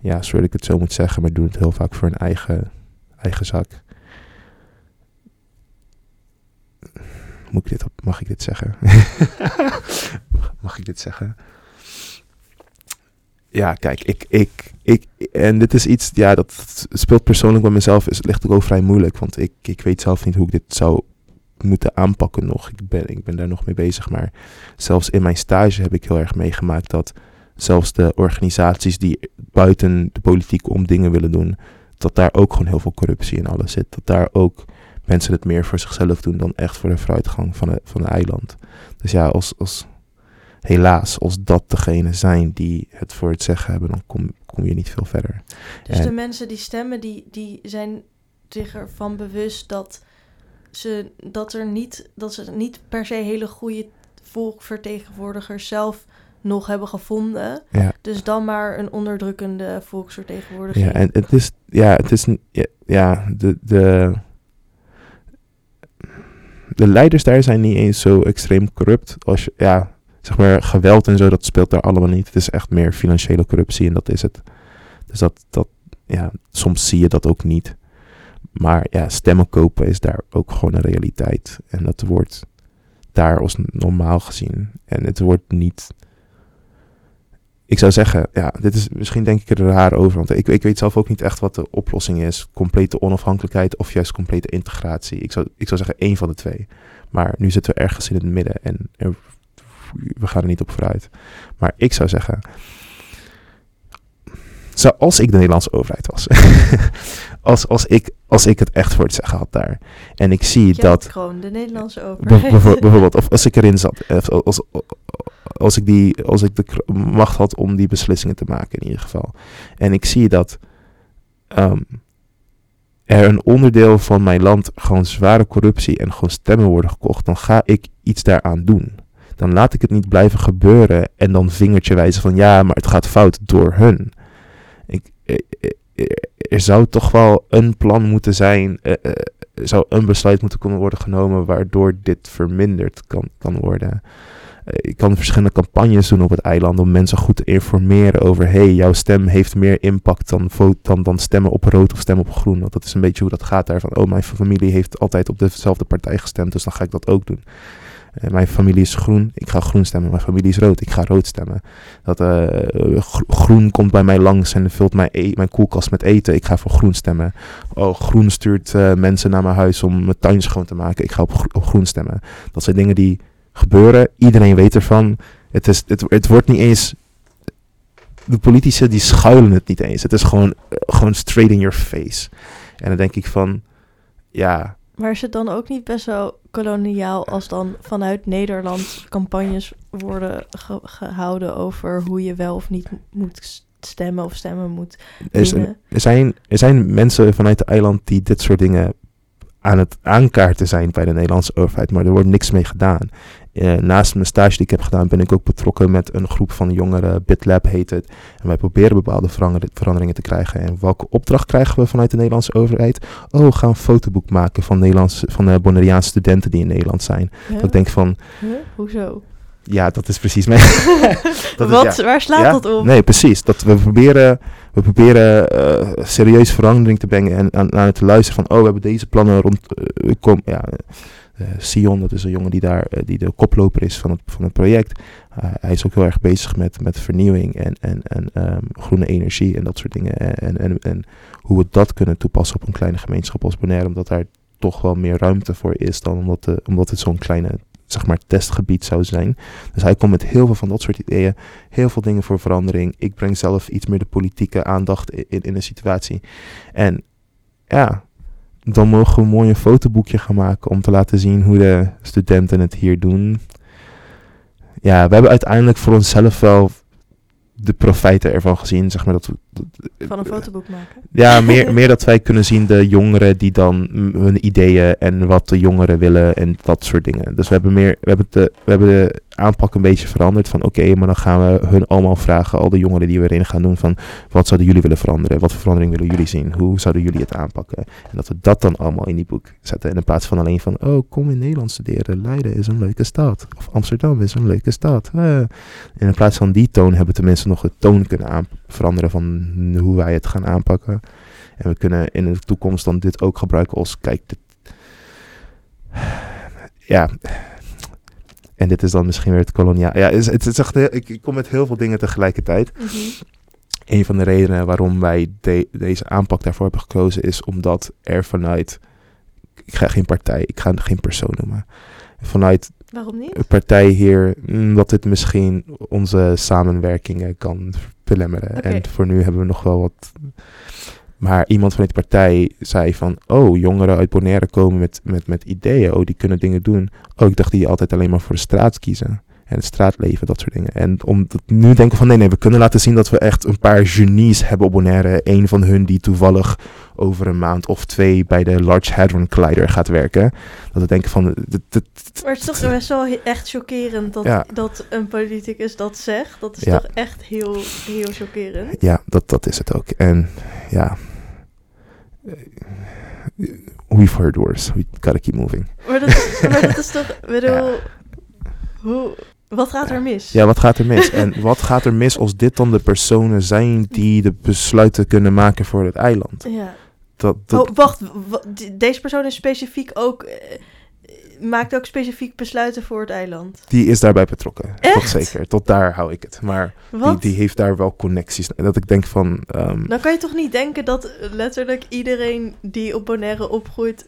[SPEAKER 2] ja, sorry ik het zo moet zeggen, maar doen het heel vaak voor hun eigen, eigen zak. Moet ik dit mag ik dit zeggen? mag ik dit zeggen? Ja, kijk, ik, ik, ik, en dit is iets, ja, dat speelt persoonlijk bij mezelf, is, ligt ook vrij moeilijk, want ik, ik weet zelf niet hoe ik dit zou moeten aanpakken nog. Ik ben, ik ben daar nog mee bezig, maar zelfs in mijn stage heb ik heel erg meegemaakt dat zelfs de organisaties die buiten de politiek om dingen willen doen, dat daar ook gewoon heel veel corruptie in alles zit. Dat daar ook mensen het meer voor zichzelf doen dan echt voor de vooruitgang van, de, van het eiland. Dus ja, als, als, helaas, als dat degene zijn die het voor het zeggen hebben, dan kom, kom je niet veel verder.
[SPEAKER 1] Dus de mensen die stemmen, die, die zijn zich ervan bewust dat ze, dat, er niet, dat ze niet per se hele goede volkvertegenwoordigers zelf nog hebben gevonden. Ja. Dus dan maar een onderdrukkende volksvertegenwoordiging.
[SPEAKER 2] Ja, en het is, ja, het is, ja, ja de, de, de leiders daar zijn niet eens zo extreem corrupt. Als je, ja, zeg maar, geweld en zo, dat speelt daar allemaal niet. Het is echt meer financiële corruptie en dat is het. Dus dat, dat, ja, soms zie je dat ook niet. Maar ja, stemmen kopen is daar ook gewoon een realiteit. En dat wordt daar als normaal gezien. En het wordt niet ik zou zeggen, ja, dit is misschien denk ik er raar over. Want ik, ik weet zelf ook niet echt wat de oplossing is. Complete onafhankelijkheid of juist complete integratie. Ik zou, ik zou zeggen één van de twee. Maar nu zitten we ergens in het midden en we gaan er niet op vooruit. Maar ik zou zeggen, zoals ik de Nederlandse overheid was. als, als, ik, als ik het echt voor het zeggen had daar. En ik zie dat.
[SPEAKER 1] Gewoon de Nederlandse overheid.
[SPEAKER 2] bijvoorbeeld, of als ik erin zat. Als, als, als ik, die, als ik de macht had om die beslissingen te maken in ieder geval. En ik zie dat ehm, er een onderdeel van mijn land gewoon zware corruptie en gewoon stemmen worden gekocht, dan ga ik iets daaraan doen. Dan laat ik het niet blijven gebeuren en dan vingertje wijzen van ja, maar het gaat fout door hun. Ik, eh, eh, eh, er zou toch wel een plan moeten zijn, zou een besluit moeten kunnen worden genomen waardoor dit verminderd kan, kan worden. Ik kan verschillende campagnes doen op het eiland om mensen goed te informeren over hey, jouw stem heeft meer impact dan, dan, dan stemmen op rood of stemmen op groen. Want dat is een beetje hoe dat gaat daar. Van, oh, mijn familie heeft altijd op dezelfde partij gestemd, dus dan ga ik dat ook doen. Eh, mijn familie is groen, ik ga groen stemmen. Mijn familie is rood, ik ga rood stemmen. Dat, eh, gro- groen komt bij mij langs en vult mijn, e- mijn koelkast met eten. Ik ga voor groen stemmen. Oh, groen stuurt eh, mensen naar mijn huis om mijn tuin schoon te maken. Ik ga op, op groen stemmen. Dat zijn dingen die gebeuren. Iedereen weet ervan. Het, is, het, het wordt niet eens... De politici die schuilen het niet eens. Het is gewoon, gewoon straight in your face. En dan denk ik van... Ja,
[SPEAKER 1] Maar is het dan ook niet best wel koloniaal als dan vanuit Nederland campagnes worden ge- gehouden over hoe je wel of niet moet stemmen of stemmen moet
[SPEAKER 2] er, is- er, zijn, er zijn mensen vanuit het eiland die dit soort dingen aan het aankaarten zijn bij de Nederlandse overheid, maar er wordt niks mee gedaan. Eh, naast mijn stage die ik heb gedaan, ben ik ook betrokken met een groep van jongeren, BitLab heet het. En wij proberen bepaalde verander- veranderingen te krijgen. En welke opdracht krijgen we vanuit de Nederlandse overheid? Oh, ga een fotoboek maken van, Nederlandse, van Bonaireaanse studenten die in Nederland zijn.
[SPEAKER 1] Ja?
[SPEAKER 2] Dat ik denk van,
[SPEAKER 1] Huh? Hoezo?
[SPEAKER 2] ja, dat is precies mijn... dat is-
[SPEAKER 1] Wat?
[SPEAKER 2] ja.
[SPEAKER 1] Waar slaat
[SPEAKER 2] Ja?
[SPEAKER 1] dat op?
[SPEAKER 2] Nee, precies. Dat we proberen, we proberen eh, serieus verandering te brengen en aan, aan het luisteren van, oh, we hebben deze plannen rond, eh, kom, ja, Sion, dat is een jongen die daar, eh, die de koploper is van het, van het project. Eh, hij is ook heel erg bezig met, met vernieuwing en, en, en ehm, groene energie en dat soort dingen. En, en, en hoe we dat kunnen toepassen op een kleine gemeenschap als Bonaire, omdat daar toch wel meer ruimte voor is dan omdat, de, omdat het zo'n kleine zeg maar, testgebied zou zijn. Dus hij komt met heel veel van dat soort ideeën. Heel veel dingen voor verandering. Ik breng zelf iets meer de politieke aandacht in, in een situatie. En ja, dan mogen we mooi een fotoboekje gaan maken om te laten zien hoe de studenten het hier doen. Ja, we hebben uiteindelijk voor onszelf wel de profijten ervan gezien, zeg maar dat we,
[SPEAKER 1] Van een fotoboek maken.
[SPEAKER 2] ja, meer, meer dat wij kunnen zien de jongeren die dan hun ideeën en wat de jongeren willen en dat soort dingen. Dus we hebben meer, we hebben de, we hebben de aanpak een beetje veranderd van oké, maar dan gaan we hun allemaal vragen, al de jongeren die we erin gaan doen van wat zouden jullie willen veranderen? Wat voor verandering willen jullie zien? Hoe zouden jullie het aanpakken? En dat we dat dan allemaal in die boek zetten. En in plaats van alleen van oh, kom in Nederland studeren. Leiden is een leuke stad. Of Amsterdam is een leuke stad. En in plaats van die toon hebben we tenminste nog de toon kunnen veranderen van hoe wij het gaan aanpakken. En we kunnen in de toekomst dan dit ook gebruiken als, kijk, dit, ja, en dit is dan misschien weer het koloniaal. Ja, het is, echt, heel- ik, ik kom met heel veel dingen tegelijkertijd.
[SPEAKER 1] Mhm.
[SPEAKER 2] Een van de redenen waarom wij de- deze aanpak daarvoor hebben gekozen is omdat er vanuit, ik ga geen partij, ik ga geen persoon noemen, vanuit
[SPEAKER 1] Waarom niet?
[SPEAKER 2] een partij hier, mm, dat dit misschien onze samenwerkingen kan belemmeren. En voor nu hebben we nog wel wat. Maar iemand vanuit de partij zei van, oh, jongeren uit Bonaire komen met, met, met ideeën, oh, die kunnen dingen doen. Oh, ik dacht die altijd alleen maar voor de straat kiezen. En het straatleven, dat soort dingen. En om nu denken van, nee, nee, we kunnen laten zien dat we echt een paar genies hebben op Bonaire. Eén van hun die toevallig over een maand of twee bij de Large Hadron Collider gaat werken. Dat we denken van, dit,
[SPEAKER 1] Maar het is toch best wel echt chockerend dat,
[SPEAKER 2] Ja.
[SPEAKER 1] dat een politicus dat zegt. Dat is
[SPEAKER 2] Ja.
[SPEAKER 1] toch echt heel, heel chockerend.
[SPEAKER 2] Ja, dat, dat is het ook. En ja. Eh, We've heard worse. We gotta keep moving.
[SPEAKER 1] Maar dat, is- maar dat is toch, bedoel, hoe, wat gaat er mis?
[SPEAKER 2] Ja, wat gaat er mis? En wat gaat er mis als dit dan de personen zijn die de besluiten kunnen maken voor het eiland?
[SPEAKER 1] Ja.
[SPEAKER 2] Dat, dat,
[SPEAKER 1] Oh, wacht, deze persoon is specifiek ook, eh, maakt ook specifiek besluiten voor het eiland.
[SPEAKER 2] Die is daarbij betrokken. Tot
[SPEAKER 1] Echt?
[SPEAKER 2] zeker. Tot daar hou ik het. Maar die,
[SPEAKER 1] Wat?
[SPEAKER 2] die heeft daar wel connecties. Dat ik denk van. ehm,
[SPEAKER 1] Dan kan je toch niet denken dat letterlijk iedereen die op Bonaire opgroeit...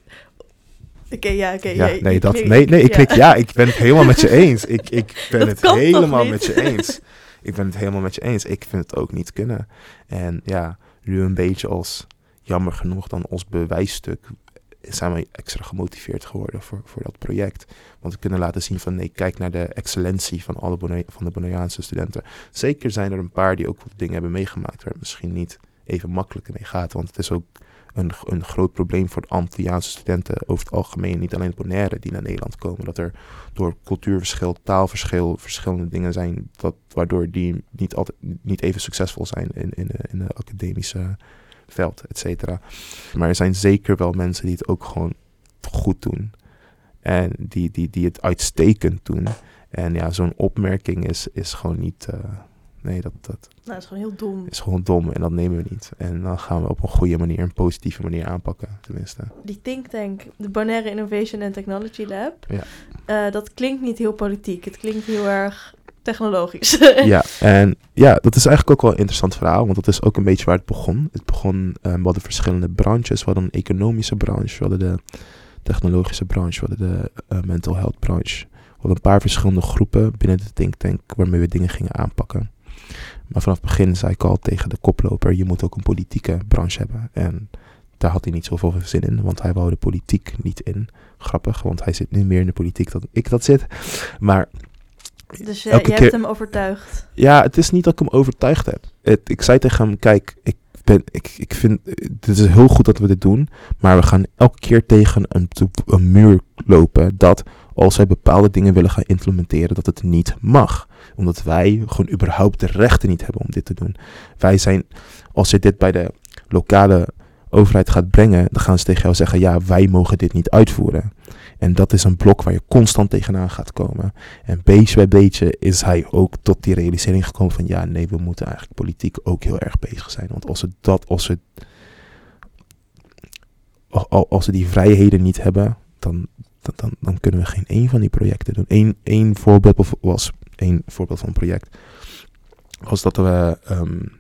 [SPEAKER 1] Oké, ja, oké.
[SPEAKER 2] ja, nee, dat, nee, nee, ik klik ja. Ik ben het helemaal met je eens. Ik, ik ben
[SPEAKER 1] Dat
[SPEAKER 2] het helemaal met je eens. Ik ben het helemaal met je eens. Ik vind het ook niet kunnen. En ja, nu een beetje als, jammer genoeg dan als bewijsstuk, zijn we extra gemotiveerd geworden voor, voor dat project. Want we kunnen laten zien van nee, kijk naar de excellentie van alle van de Bonaireaanse studenten. Zeker zijn er een paar die ook wat dingen hebben meegemaakt waar het misschien niet even makkelijk mee gaat. Want het is ook een, een groot probleem voor Antilliaanse studenten over het algemeen. Niet alleen Bonaire die naar Nederland komen. Dat er door cultuurverschil, taalverschil, verschillende dingen zijn. Dat, waardoor die niet, altijd, niet even succesvol zijn in, in, in de academische veld, et cetera. Maar er zijn zeker wel mensen die het ook gewoon goed doen. En die, die, die het uitstekend doen. En ja, zo'n opmerking is, is gewoon niet. Uh, nee, dat, dat.
[SPEAKER 1] Nou, is gewoon heel dom.
[SPEAKER 2] Is gewoon dom en dat nemen we niet. En dan gaan we op een goede manier, een positieve manier aanpakken, tenminste.
[SPEAKER 1] Die think tank, de Bonaire Innovation and Technology Lab.
[SPEAKER 2] Ja.
[SPEAKER 1] Uh, dat klinkt niet heel politiek. Het klinkt heel erg technologisch.
[SPEAKER 2] ja, en ja, dat is eigenlijk ook wel een interessant verhaal, want dat is ook een beetje waar het begon. Het begon, uh, we hadden verschillende branches. We hadden een economische branche, we hadden de technologische branche, we hadden de uh, mental health branche. We hadden een paar verschillende groepen binnen de think tank waarmee we dingen gingen aanpakken. Maar vanaf het begin zei ik al tegen de koploper, je moet ook een politieke branche hebben. En daar had hij niet zoveel zin in, want hij wou de politiek niet in. Grappig, want hij zit nu meer in de politiek dan ik dat zit. Maar
[SPEAKER 1] dus je keer, hebt hem overtuigd?
[SPEAKER 2] Ja, het is niet dat ik hem overtuigd heb. Het, ik zei tegen hem, kijk, ik, ben, ik, ik vind, het is heel goed dat we dit doen, maar we gaan elke keer tegen een, een muur lopen dat als wij bepaalde dingen willen gaan implementeren, dat het niet mag. Omdat wij gewoon überhaupt de rechten niet hebben om dit te doen. Wij zijn, als je dit bij de lokale overheid gaat brengen, dan gaan ze tegen jou zeggen, ja, wij mogen dit niet uitvoeren. En dat is een blok waar je constant tegenaan gaat komen. En beetje bij beetje is hij ook tot die realisering gekomen van ja, nee, we moeten eigenlijk politiek ook heel erg bezig zijn. Want als we dat, als we, als we die vrijheden niet hebben, dan, dan, dan, kunnen we geen één van die projecten doen. Eén, één voorbeeld was, één voorbeeld van een project, was dat we, um,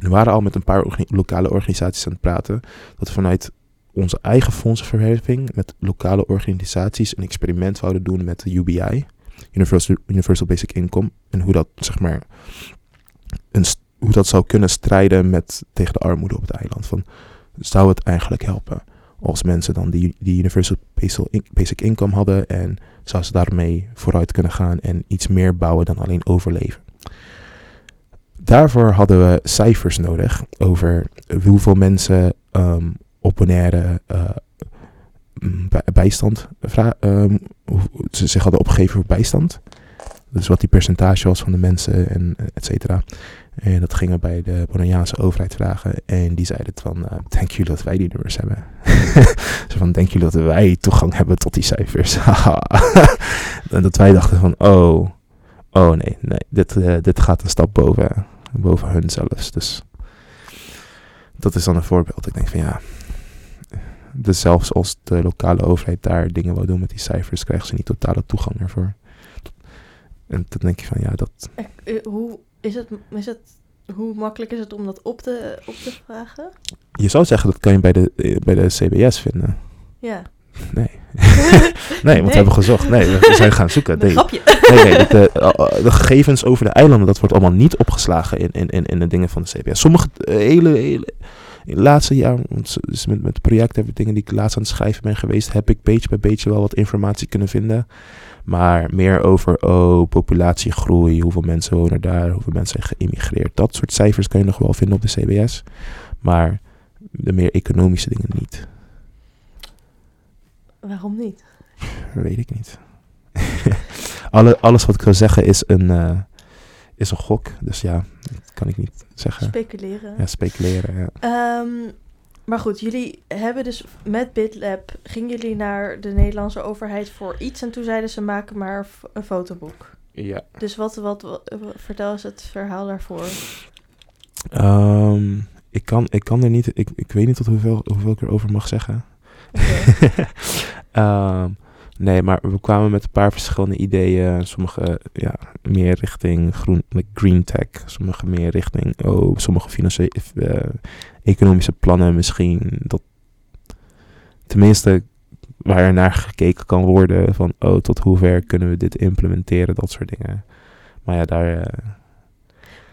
[SPEAKER 2] we waren al met een paar lokale organisaties aan het praten, dat vanuit onze eigen fondsenverwerving met lokale organisaties een experiment zouden doen met de UBI, Universal, Basic Income, en hoe dat zeg maar hoe dat zou kunnen strijden met tegen de armoede op het eiland. Van, zou het eigenlijk helpen als mensen dan die, die Universal Basic Income hadden en zou ze daarmee vooruit kunnen gaan en iets meer bouwen dan alleen overleven? Daarvoor hadden we cijfers nodig over hoeveel mensen um, op Bonaire uh, bijstand um, ze zich hadden opgegeven voor bijstand. Dus wat die percentage was van de mensen en et cetera. En dat gingen bij de Bonaireaanse overheid vragen. En die zeiden van, uh, jullie dat wij die nummers hebben? Zo van, denk jullie dat wij toegang hebben tot die cijfers? en dat wij dachten van, oh, oh nee, nee, dit, uh, dit gaat een stap boven, boven hun zelfs. Dus dat is dan een voorbeeld. Ik denk van ja, dus zelfs als de lokale overheid daar dingen wil doen met die cijfers, krijgen ze niet totale toegang ervoor. En dan denk je van ja, dat.
[SPEAKER 1] Eh, hoe is het, is het, hoe makkelijk is het om dat op te, op te vragen?
[SPEAKER 2] Je zou zeggen dat kan je bij de, eh, bij de CBS vinden.
[SPEAKER 1] Ja.
[SPEAKER 2] Nee. nee, want we hebben gezocht. Nee, we zijn gaan zoeken. Nee,
[SPEAKER 1] grapje.
[SPEAKER 2] nee, nee de, de, gegevens over de eilanden, dat wordt allemaal niet opgeslagen in, in, in, in de dingen van de CBS. Sommige eh, hele, hele, in het laatste jaar, dus met, met het project hebben dingen die ik laatst aan het schrijven ben geweest, heb ik beetje bij beetje wel wat informatie kunnen vinden. Maar meer over, oh, populatiegroei, hoeveel mensen wonen daar, hoeveel mensen zijn geïmmigreerd. Dat soort cijfers kan je nog wel vinden op de CBS. Maar de meer economische dingen niet.
[SPEAKER 1] Waarom niet?
[SPEAKER 2] Weet ik niet. Alle, alles wat ik wil zeggen is een, uh, is een gok. Dus ja, dat kan ik niet zeggen.
[SPEAKER 1] Speculeren.
[SPEAKER 2] Ja, speculeren. Ja.
[SPEAKER 1] Um, maar goed, jullie hebben dus met BitLab, gingen jullie naar de Nederlandse overheid voor iets en toen zeiden ze maken maar een fotoboek.
[SPEAKER 2] Ja.
[SPEAKER 1] Dus wat, wat, wat vertel eens het verhaal daarvoor.
[SPEAKER 2] Um, ik, kan, ik kan er niet, ik, ik weet niet tot hoeveel, hoeveel ik erover mag zeggen. Okay. um, Nee, maar we kwamen met een paar verschillende ideeën. Sommige ja, meer richting groen, green tech. Sommige meer richting oh, sommige financiële, uh, economische plannen misschien. Dat, tenminste, waar er naar gekeken kan worden van oh, tot hoever kunnen we dit implementeren, dat soort dingen. Maar ja, daar. Uh,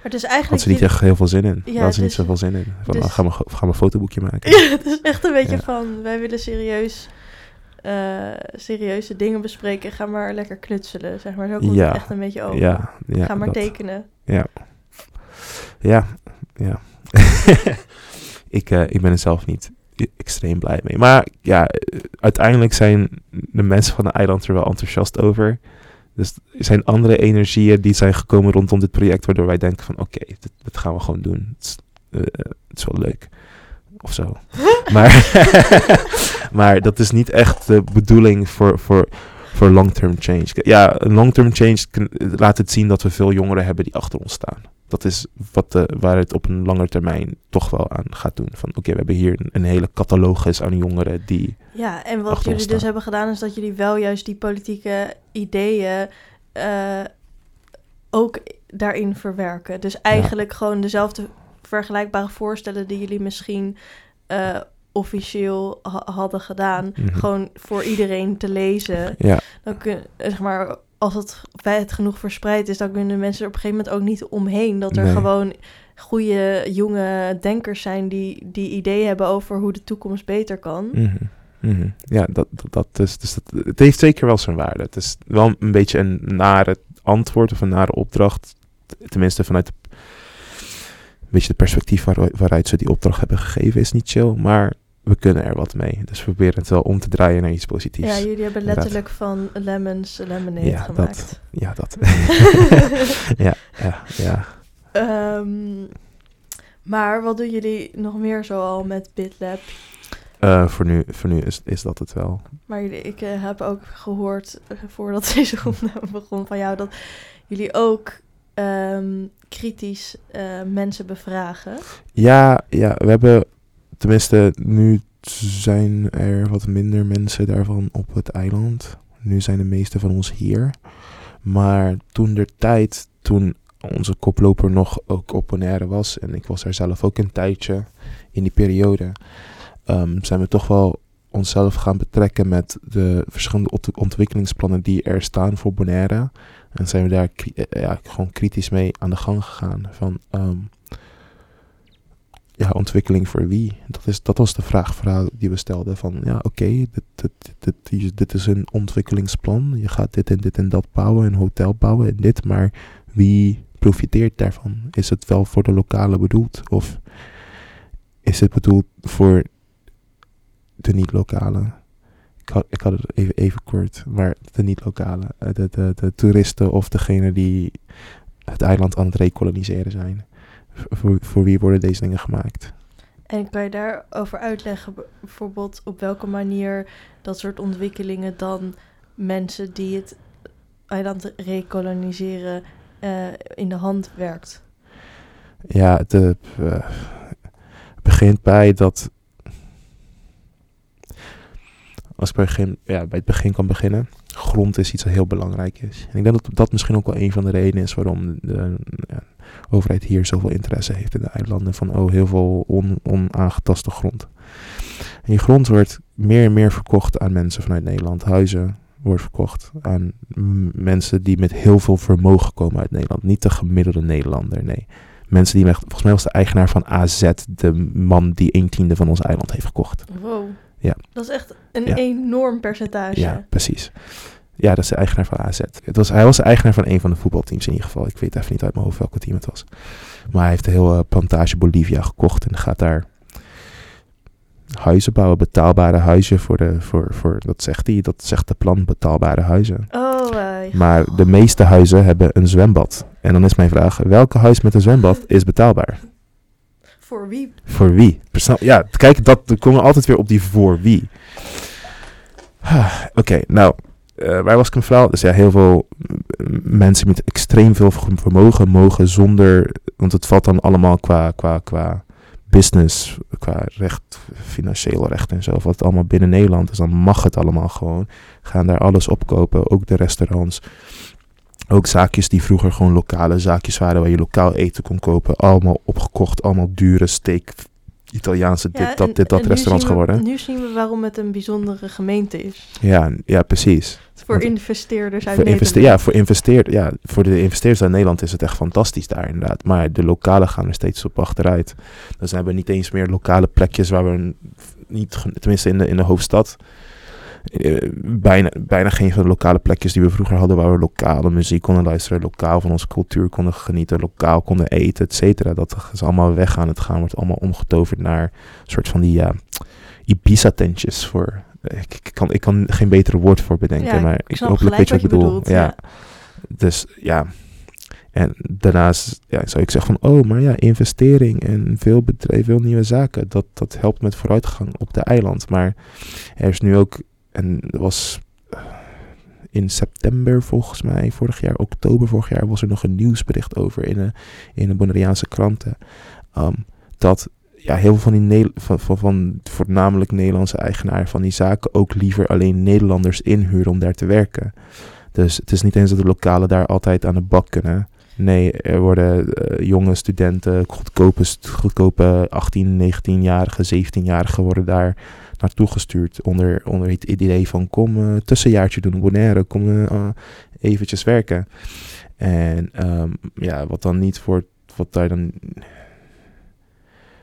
[SPEAKER 1] het is
[SPEAKER 2] had
[SPEAKER 1] eigenlijk...
[SPEAKER 2] ze niet echt heel veel zin in.
[SPEAKER 1] Ja,
[SPEAKER 2] Daar had ze niet
[SPEAKER 1] dus-
[SPEAKER 2] zoveel zin in. Van,
[SPEAKER 1] dus-
[SPEAKER 2] oh, ga, maar, ga maar een fotoboekje maken.
[SPEAKER 1] Ja, het is echt een beetje
[SPEAKER 2] Ja.
[SPEAKER 1] van, wij willen serieus, eh, serieuze dingen bespreken. Ga maar lekker knutselen, zeg maar. Zo komt
[SPEAKER 2] Ja.
[SPEAKER 1] het echt een beetje over.
[SPEAKER 2] ja, ja,
[SPEAKER 1] Ga maar
[SPEAKER 2] dat-
[SPEAKER 1] tekenen.
[SPEAKER 2] Ja, ja. ik, eh, ik ben er zelf niet extreem blij mee. Maar ja, uiteindelijk zijn de mensen van de eiland er wel enthousiast over. Dus er zijn andere energieën die zijn gekomen rondom dit project, waardoor wij denken van oké, dit, dit gaan we gewoon doen. Het is, eh, het is wel leuk. Of zo. maar, maar dat is niet echt de bedoeling voor, voor, voor long-term change. Ja, een long-term change laat het zien dat we veel jongeren hebben die achter ons staan. Dat is wat de, waar het op een lange termijn toch wel aan gaat doen. Van oké, we hebben hier een, een hele catalogus aan jongeren die...
[SPEAKER 1] Ja, en wat jullie dus hebben gedaan is dat jullie wel juist die politieke ideeën eh, ook daarin verwerken. Dus eigenlijk gewoon dezelfde vergelijkbare voorstellen die jullie misschien eh, officieel ha- hadden gedaan,
[SPEAKER 2] Mhm.
[SPEAKER 1] gewoon voor iedereen te lezen.
[SPEAKER 2] Ja,
[SPEAKER 1] Dan kun, zeg maar, als het wijd genoeg verspreid is, dan kunnen mensen er op een gegeven moment ook niet omheen. Dat er
[SPEAKER 2] Nee.
[SPEAKER 1] gewoon goede jonge denkers zijn die, die ideeën hebben over hoe de toekomst beter kan.
[SPEAKER 2] mhm, mhm. ja dat, dat, dat is... Dus dat, het heeft zeker wel zijn waarde. Het is wel een beetje een nare antwoord of een nare opdracht. Tenminste vanuit de, beetje de perspectief waar, waaruit ze die opdracht hebben gegeven is niet chill. Maar we kunnen er wat mee. Dus we proberen het wel om te draaien naar iets positiefs.
[SPEAKER 1] Ja, jullie hebben
[SPEAKER 2] Inderdaad.
[SPEAKER 1] letterlijk van lemons lemonade
[SPEAKER 2] Ja,
[SPEAKER 1] gemaakt.
[SPEAKER 2] Ja, dat. ja, ja, ja.
[SPEAKER 1] Ehm, maar wat doen jullie nog meer zoal met BitLab?
[SPEAKER 2] Eh, voor, nu, voor nu is, is dat het wel.
[SPEAKER 1] Maar jullie, ik eh, heb ook gehoord, eh, voordat deze opname begon, van jou dat jullie ook ehm, kritisch eh, mensen bevragen.
[SPEAKER 2] Ja, ja, we hebben tenminste nu zijn er wat minder mensen daarvan op het eiland. Nu zijn de meeste van ons hier. Maar toen der tijd, toen onze koploper nog ook op Bonaire was, en ik was er zelf ook een tijdje in die periode, ehm, zijn we toch wel onszelf gaan betrekken met de verschillende ont- ontwikkelingsplannen die er staan voor Bonaire. En zijn we daar eh, ja, gewoon kritisch mee aan de gang gegaan. Van, ehm, ja, ontwikkeling voor wie? Dat, is, dat was de vraag die we stelden. Van ja, oké, dit, dit, dit, dit is een ontwikkelingsplan. Je gaat dit en dit en dat bouwen, een hotel bouwen en dit. Maar wie profiteert daarvan? Is het wel voor de lokale bedoeld? Of is het bedoeld voor de niet-lokale? Ik had, ik had het even, even kort, maar de niet-lokale. eh, De, de, de toeristen of degene die het eiland aan het rekoloniseren zijn. Voor, voor wie worden deze dingen gemaakt?
[SPEAKER 1] En kan je daarover uitleggen, bijvoorbeeld op welke manier dat soort ontwikkelingen dan mensen die het eiland rekoloniseren eh, in de hand werkt?
[SPEAKER 2] Ja, het eh, begint bij dat. Als ik bij, begin, ja, bij het begin kan beginnen. Grond is iets dat heel belangrijk is. En ik denk dat dat misschien ook wel een van de redenen is waarom de overheid hier zoveel interesse heeft in de eilanden. Van oh, heel veel on, onaangetaste grond. En grond wordt meer en meer verkocht aan mensen vanuit Nederland. Huizen wordt verkocht aan mensen die met heel veel vermogen komen uit Nederland. Niet de gemiddelde Nederlander, nee mensen die, volgens mij was de eigenaar van AZ, de man die een tiende van ons eiland heeft gekocht.
[SPEAKER 1] Wow.
[SPEAKER 2] Ja.
[SPEAKER 1] Dat is echt een
[SPEAKER 2] Ja.
[SPEAKER 1] enorm percentage.
[SPEAKER 2] Ja, precies. Ja, dat is de eigenaar van AZ. Het was, hij was de eigenaar van een van de voetbalteams in ieder geval. Ik weet even niet uit mijn hoofd welke team het was. Maar hij heeft de hele plantage Bolivia gekocht en gaat daar huizen bouwen, betaalbare huizen voor de, voor, voor, dat zegt hij, dat zegt de plan, betaalbare huizen.
[SPEAKER 1] Oh, eh,
[SPEAKER 2] Maar de meeste huizen hebben een zwembad. En dan is mijn vraag, welke huis met een zwembad is betaalbaar?
[SPEAKER 1] Voor wie?
[SPEAKER 2] Voor wie? Ja, kijk, dat, we komen altijd weer op die voor wie. Oké, nou, eh, waar was ik mijn verhaal? Dus ja, heel veel mensen met extreem veel vermogen mogen zonder, want het valt dan allemaal qua, qua, qua business, qua recht, financieel recht en zo, wat allemaal binnen Nederland is, dan mag het allemaal gewoon. Gaan daar alles opkopen, ook de restaurants. Ook zaakjes die vroeger gewoon lokale zaakjes waren waar je lokaal eten kon kopen. Allemaal opgekocht, allemaal dure steak, Italiaanse dit,
[SPEAKER 1] Ja,
[SPEAKER 2] dat, dit, dat
[SPEAKER 1] en
[SPEAKER 2] restaurants
[SPEAKER 1] we-
[SPEAKER 2] geworden.
[SPEAKER 1] Nu zien we waarom het een bijzondere gemeente is.
[SPEAKER 2] Ja, ja, precies.
[SPEAKER 1] Voor
[SPEAKER 2] Want-
[SPEAKER 1] investeerders uit
[SPEAKER 2] voor investe-
[SPEAKER 1] Nederland.
[SPEAKER 2] ja, voor investeer, ja, voor de investeerders uit Nederland is het echt fantastisch daar inderdaad. Maar de lokale gaan er steeds op achteruit. Dus we hebben niet eens meer lokale plekjes waar we niet, tenminste in de, in de hoofdstad, eh, bijna, bijna geen van de lokale plekjes die we vroeger hadden, waar we lokale muziek konden luisteren, lokaal van onze cultuur konden genieten, lokaal konden eten, et cetera. Dat is allemaal weg aan het gaan, wordt allemaal omgetoverd naar een soort van die ja, Ibiza-tentjes voor... Ik, ik, kan, ik kan geen betere woord voor bedenken,
[SPEAKER 1] Ja,
[SPEAKER 2] maar
[SPEAKER 1] ik
[SPEAKER 2] weet je wat ik bedoel.
[SPEAKER 1] bedoelt,
[SPEAKER 2] ja. Dus ja. En daarnaast ja, zou ik zeggen van, oh, maar ja, investering en veel bedrijven, veel nieuwe zaken, dat, dat helpt met vooruitgang op de eiland. Maar er is nu ook, en er was eh, in september volgens mij, vorig jaar, oktober vorig jaar, was er nog een nieuwsbericht over in de, in de Bonaireaanse kranten. ehm, dat ja, heel veel van die van, van, van voornamelijk Nederlandse eigenaren van die zaken ook liever alleen Nederlanders inhuren om daar te werken. Dus het is niet eens dat de lokalen daar altijd aan de bak kunnen. Nee, er worden eh, jonge studenten, goedkope, goedkope 18, 19-jarige, 17-jarigen worden daar naartoe gestuurd. Onder, onder het idee van kom eh tussenjaartje doen, Bonaire, kom eh, eventjes werken. En ehm, ja, wat dan niet voor, wat daar dan,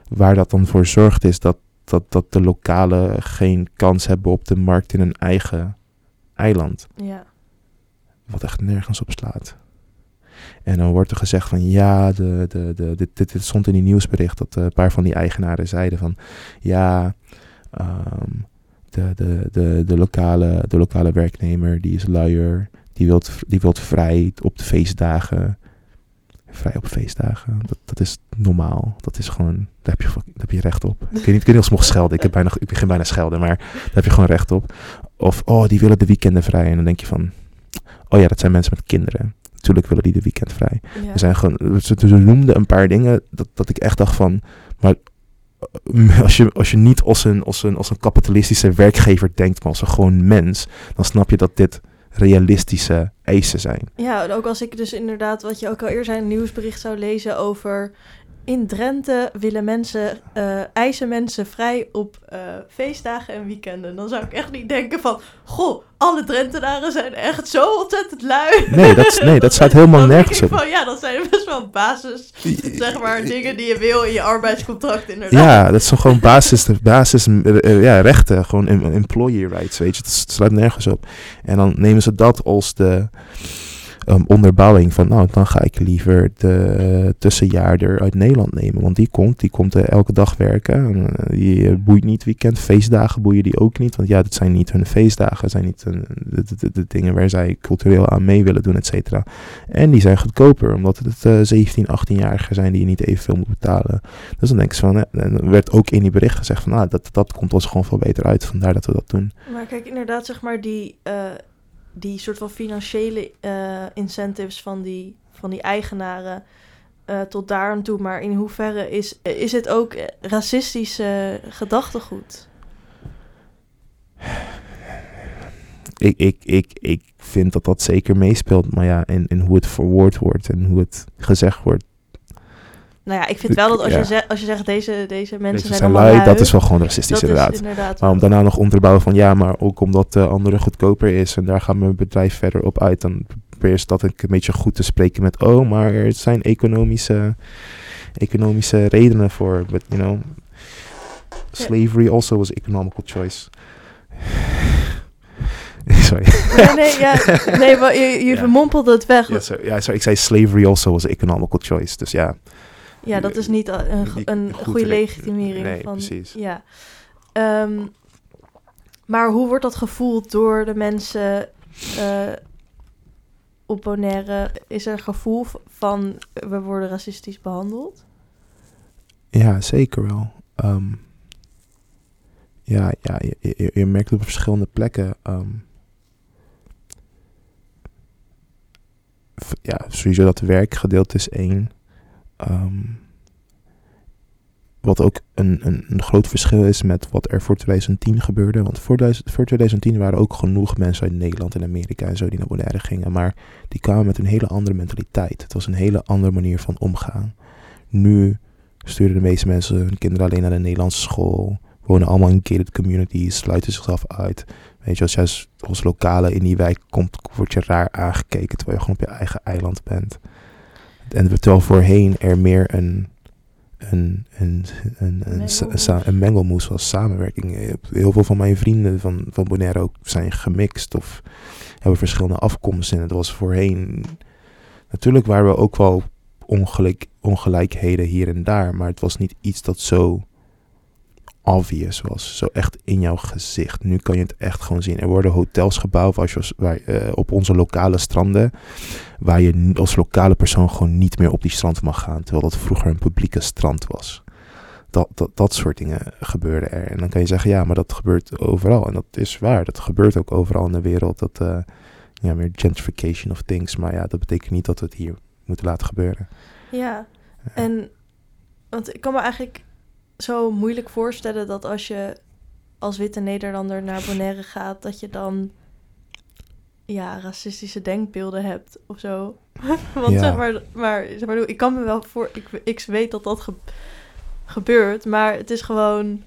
[SPEAKER 2] waar dat dan voor zorgt is dat, dat, dat de lokalen geen kans hebben op de markt in hun eigen eiland.
[SPEAKER 1] Ja.
[SPEAKER 2] Wat echt nergens op slaat. En dan wordt er gezegd van ja, de, de, de, dit, dit, stond in die nieuwsbericht dat eh, een paar van die eigenaren zeiden van ja, ehm, de, de, de, de, lokale, de lokale werknemer die is luier, die wilt, die wilt vrij op de feestdagen. Vrij op feestdagen, dat, dat is normaal. Dat is gewoon, daar heb je, daar heb je recht op. Ik weet niet, ik weet niet mogen schelden. Ik, heb bijna, ik begin bijna schelden, maar daar heb je gewoon recht op. Of, oh, die willen de weekenden vrij. En dan denk je van, oh ja, dat zijn mensen met kinderen. Natuurlijk willen die de weekend vrij.
[SPEAKER 1] ja.
[SPEAKER 2] Er zijn gewoon, ze, ze noemden een paar dingen dat, dat ik echt dacht van, maar eh, als je, als je niet als een, als, een, als een kapitalistische werkgever denkt, maar als een gewoon mens, dan snap je dat dit realistische eisen zijn.
[SPEAKER 1] Ja, en ook als ik dus inderdaad, wat je ook al eerder zei, een nieuwsbericht zou lezen over... In Drenthe willen mensen, eh, eisen mensen vrij op eh, feestdagen en weekenden. Dan zou ik echt niet denken van... Goh, alle Drentenaren zijn echt zo ontzettend lui.
[SPEAKER 2] Nee, dat, nee, dat staat helemaal nergens op.
[SPEAKER 1] van, ja, dat zijn best wel basis, zeg maar, dingen die je wil in je arbeidscontract inderdaad.
[SPEAKER 2] Ja, dat zijn gewoon basis, basis eh, ja, rechten, gewoon em- employee rights, weet je. Het sluit nergens op. En dan nemen ze dat als de ehm, onderbouwing van, nou, dan ga ik liever de tussenjaarder uit Nederland nemen. Want die komt, die komt eh, elke dag werken. En, eh, die eh, boeit niet weekend. Feestdagen boeien die ook niet. Want ja, dat zijn niet hun feestdagen. Zijn niet de, dingen waar zij cultureel aan mee willen doen, et cetera. En die zijn goedkoper, omdat het eh 17, 18-jarigen zijn die je niet evenveel moet betalen. Dus dan denk ik van, en er werd ook in die bericht gezegd van, nou, dat, dat komt ons gewoon veel beter uit. Vandaar dat we dat doen.
[SPEAKER 1] Maar kijk, inderdaad, zeg maar, die, die soort van financiële eh, incentives van die, van die eigenaren eh, tot daar aan toe. Maar in hoeverre is, is het ook racistisch eh, gedachtegoed?
[SPEAKER 2] Ik, ik, ik, ik vind dat dat zeker meespeelt. Maar ja, en, en hoe het verwoord wordt en hoe het gezegd wordt.
[SPEAKER 1] Nou ja, ik vind wel dat als,
[SPEAKER 2] Ja.
[SPEAKER 1] je, zegt, als je zegt, deze, deze mensen zijn,
[SPEAKER 2] zijn
[SPEAKER 1] allemaal
[SPEAKER 2] lui,
[SPEAKER 1] lui,
[SPEAKER 2] dat is wel gewoon racistisch inderdaad.
[SPEAKER 1] Inderdaad
[SPEAKER 2] Maar om daarna nog om te bouwen van ja, maar ook omdat de andere goedkoper is en daar gaat mijn bedrijf verder op uit, dan probeer je dat een beetje goed te spreken met oh, maar er zijn economische, economische redenen voor, but you know, slavery also was economical choice. sorry.
[SPEAKER 1] Nee, nee, ja, nee maar je, je
[SPEAKER 2] Ja.
[SPEAKER 1] vermompelde het weg.
[SPEAKER 2] Ja, sorry. ja, sorry, ik zei slavery also was economical choice, dus ja.
[SPEAKER 1] Ja, dat is niet een, een, een
[SPEAKER 2] goed
[SPEAKER 1] goede legitimering
[SPEAKER 2] nee,
[SPEAKER 1] van.
[SPEAKER 2] precies.
[SPEAKER 1] Ja. Ehm, maar hoe wordt dat gevoeld door de mensen eh, op Bonaire? Is er gevoel v- van eh, we worden racistisch behandeld?
[SPEAKER 2] Ja, zeker wel. Ehm, ja, ja je, je, je merkt het op verschillende plekken. v- ja, sowieso dat werkgedeelte is één. Ehm, wat ook een, een, een groot verschil is met wat er voor 2010 gebeurde. Want voor, duizend- voor 2010 waren ook genoeg mensen uit Nederland en Amerika en zo die naar Bonaire gingen. Maar die kwamen met een hele andere mentaliteit. Het was een hele andere manier van omgaan. Nu sturen de meeste mensen hun kinderen alleen naar de Nederlandse school. wonen allemaal in gated communities, sluiten zichzelf uit. Weet je, als als, als lokale in die wijk komt, word je raar aangekeken terwijl je gewoon op je eigen eiland bent. En terwijl voorheen er meer een, een, een, een, een,
[SPEAKER 1] Mengelmoes.
[SPEAKER 2] een mengelmoes was, samenwerking. Eh, Heel veel van mijn vrienden van, van Bonaire ook zijn gemixt of hebben verschillende afkomsten. En het was voorheen... Natuurlijk waren we ook wel ongelijk, ongelijkheden hier en daar, maar het was niet iets dat zo obvious was. Zo echt in jouw gezicht. Nu kan je het echt gewoon zien. Er worden hotels gebouwd als je, waar, eh, op onze lokale stranden. Waar je als lokale persoon gewoon niet meer op die strand mag gaan. Terwijl dat vroeger een publieke strand was. Dat, dat, dat soort dingen gebeuren er. En dan kan je zeggen, ja, maar dat gebeurt overal. En dat is waar. Dat gebeurt ook overal in de wereld. Dat, eh, ja, meer gentrification of things. Maar ja, dat betekent niet dat we het hier moeten laten gebeuren.
[SPEAKER 1] Ja, en want ik kan me eigenlijk zo moeilijk voorstellen dat als je als witte Nederlander naar Bonaire gaat, dat je dan ja, racistische denkbeelden hebt of zo. Want
[SPEAKER 2] Ja.
[SPEAKER 1] zeg maar, maar, zeg maar, ik kan me wel voor, ik, ik weet dat dat ge- gebeurt, maar het is gewoon,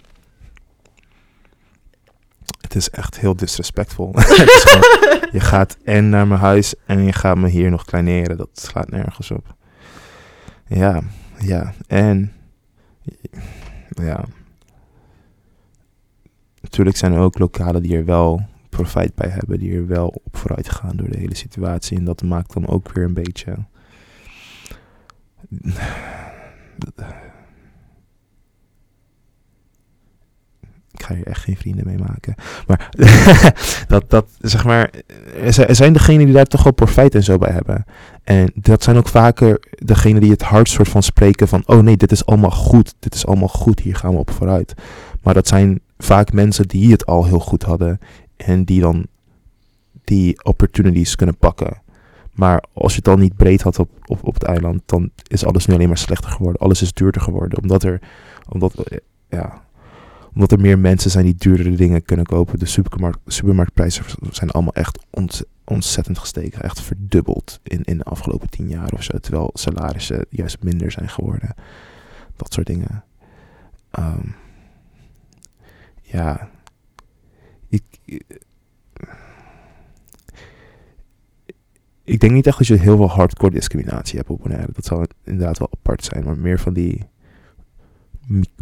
[SPEAKER 2] Het is echt heel disrespectvol. Je gaat en naar mijn huis en je gaat me hier nog kleineren. Dat slaat nergens op. Ja, ja. En ja. Natuurlijk zijn er ook lokalen die er wel profijt bij hebben. Die er wel op vooruit gaan door de hele situatie. En dat maakt dan ook weer een beetje... Ik ga hier echt geen vrienden mee maken. Maar dat, dat, zeg maar, er zijn- er zijn degenen die daar toch wel profijt en zo bij hebben. En dat zijn ook vaker degenen die het hard soort van spreken van, oh nee, dit is allemaal goed, dit is allemaal goed, hier gaan we op vooruit. Maar dat zijn vaak mensen die het al heel goed hadden en die dan die opportunities kunnen pakken. Maar als je het al niet breed had op, op, op het eiland, dan is alles nu alleen maar slechter geworden. Alles is duurder geworden, omdat er, omdat, eh, ja, omdat er meer mensen zijn die duurdere dingen kunnen kopen. De supermarkt, supermarktprijzen zijn allemaal echt ont- ontzettend gestegen. Echt verdubbeld in, in de afgelopen tien jaar of zo. Terwijl salarissen juist minder zijn geworden. Dat soort dingen. Ehm, ja. Ik, ik denk niet echt dat je heel veel hardcore discriminatie hebt op Bonaire. Dat zou inderdaad wel apart zijn. Maar meer van die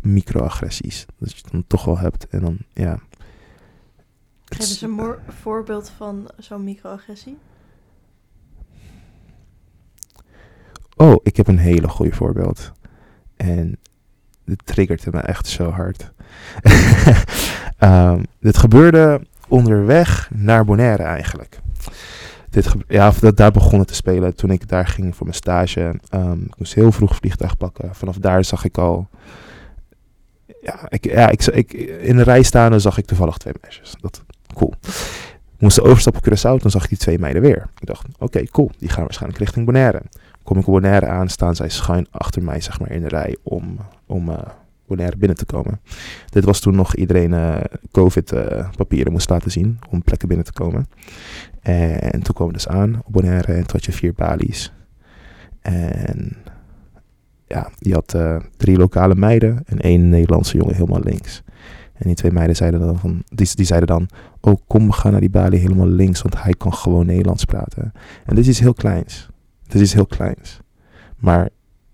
[SPEAKER 2] microagressies. Dat je het dan toch wel hebt. En dan, ja.
[SPEAKER 1] geef eens een voorbeeld van zo'n microagressie.
[SPEAKER 2] Oh, ik heb een hele goede voorbeeld. En dit triggerde me echt zo hard. Ehm, dit gebeurde onderweg naar Bonaire eigenlijk. Dit ja, dat, daar begon het te spelen toen ik daar ging voor mijn stage. Ehm, ik moest heel vroeg vliegtuig pakken. Vanaf daar zag ik al... Ja, ik, ja ik, in de rij staande zag ik toevallig twee meisjes. Dat, cool. Ik moest de overstap op Curaçao, dan zag ik die twee meiden weer. Ik dacht, oké, cool. Die gaan waarschijnlijk richting Bonaire. Kom ik op Bonaire aan, staan zij schuin achter mij zeg maar, in de rij om, om eh, Bonaire binnen te komen. Dit was toen nog iedereen eh, COVID-papieren moest laten zien om plekken binnen te komen. En toen kwamen we dus aan op Bonaire en toen je vier balies. En ja, je had eh, drie lokale meiden en één Nederlandse jongen helemaal links. En die twee meiden zeiden dan van, die, die zeiden dan, oh kom we gaan naar die balie helemaal links, want hij kan gewoon Nederlands praten. En dit is heel kleins. Dit is heel kleins. Maar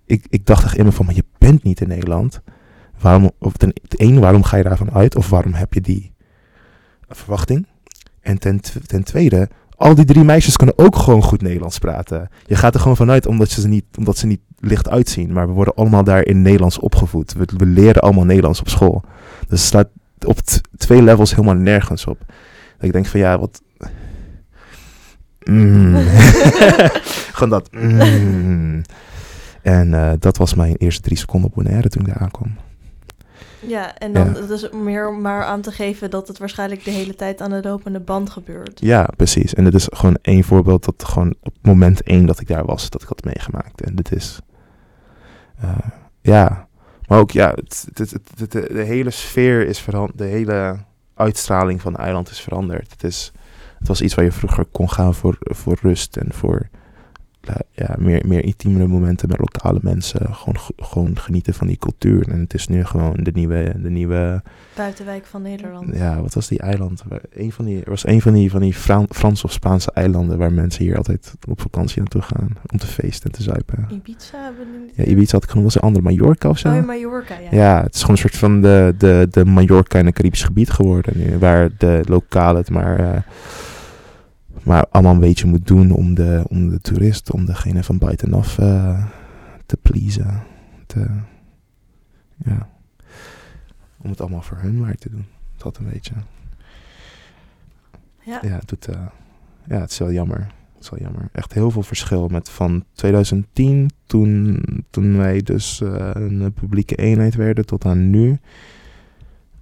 [SPEAKER 2] ik, ik dacht echt in van, maar je bent niet in Nederland. Waarom, of ten, één, waarom ga je daarvan uit? Of waarom heb je die verwachting? En ten, ten tweede, al die drie meisjes kunnen ook gewoon goed Nederlands praten. Je gaat er gewoon vanuit omdat ze niet, omdat ze niet licht uitzien. Maar we worden allemaal daar in Nederlands opgevoed. We, we leren allemaal Nederlands op school. Dus het staat op twee levels helemaal nergens op. Dat ik denk van ja, wat... Mm. gewoon dat. mm. En eh, dat was mijn eerste drie seconden op Bonaire toen ik daar aankwam.
[SPEAKER 1] Ja, en dan
[SPEAKER 2] Ja.
[SPEAKER 1] is meer om maar aan te geven dat het waarschijnlijk de hele tijd aan de lopende band gebeurt.
[SPEAKER 2] Ja, precies. En dit is gewoon één voorbeeld dat gewoon op moment één dat ik daar was, dat ik had meegemaakt. En dit is, eh, ja, maar ook ja, het, het, het, het- de, de hele sfeer is veranderd, de hele uitstraling van het eiland is veranderd. Het, is, het was iets waar je vroeger kon gaan voor, voor rust en voor ja, meer, meer intiemere momenten met lokale mensen. Gewoon, gewoon genieten van die cultuur. En het is nu gewoon de nieuwe... De nieuwe
[SPEAKER 1] Buitenwijk van Nederland.
[SPEAKER 2] Ja, wat was die eiland? Een van die, er was een van die, van die Frans of Spaanse eilanden waar mensen hier altijd op vakantie naartoe gaan. Om te feesten en te zuipen.
[SPEAKER 1] Ibiza hebben we.
[SPEAKER 2] Ja, Ibiza had ik genoemd. Was een andere Mallorca of zo?
[SPEAKER 1] Oh, Mallorca, ja.
[SPEAKER 2] Ja, het is gewoon een soort van de, de, de Mallorca in een Caribisch gebied geworden nu. Waar de lokale het maar... Uh, maar allemaal een beetje moet doen om de, om de toerist, om degene van buitenaf uh, te pleasen. Te, ja. Om het allemaal voor hun maar te doen. Dat een beetje.
[SPEAKER 1] Ja.
[SPEAKER 2] Ja, het, doet, uh, ja, het is wel jammer. Het is wel jammer. Echt heel veel verschil met van 2010, toen, toen wij dus uh, een publieke eenheid werden, tot aan nu.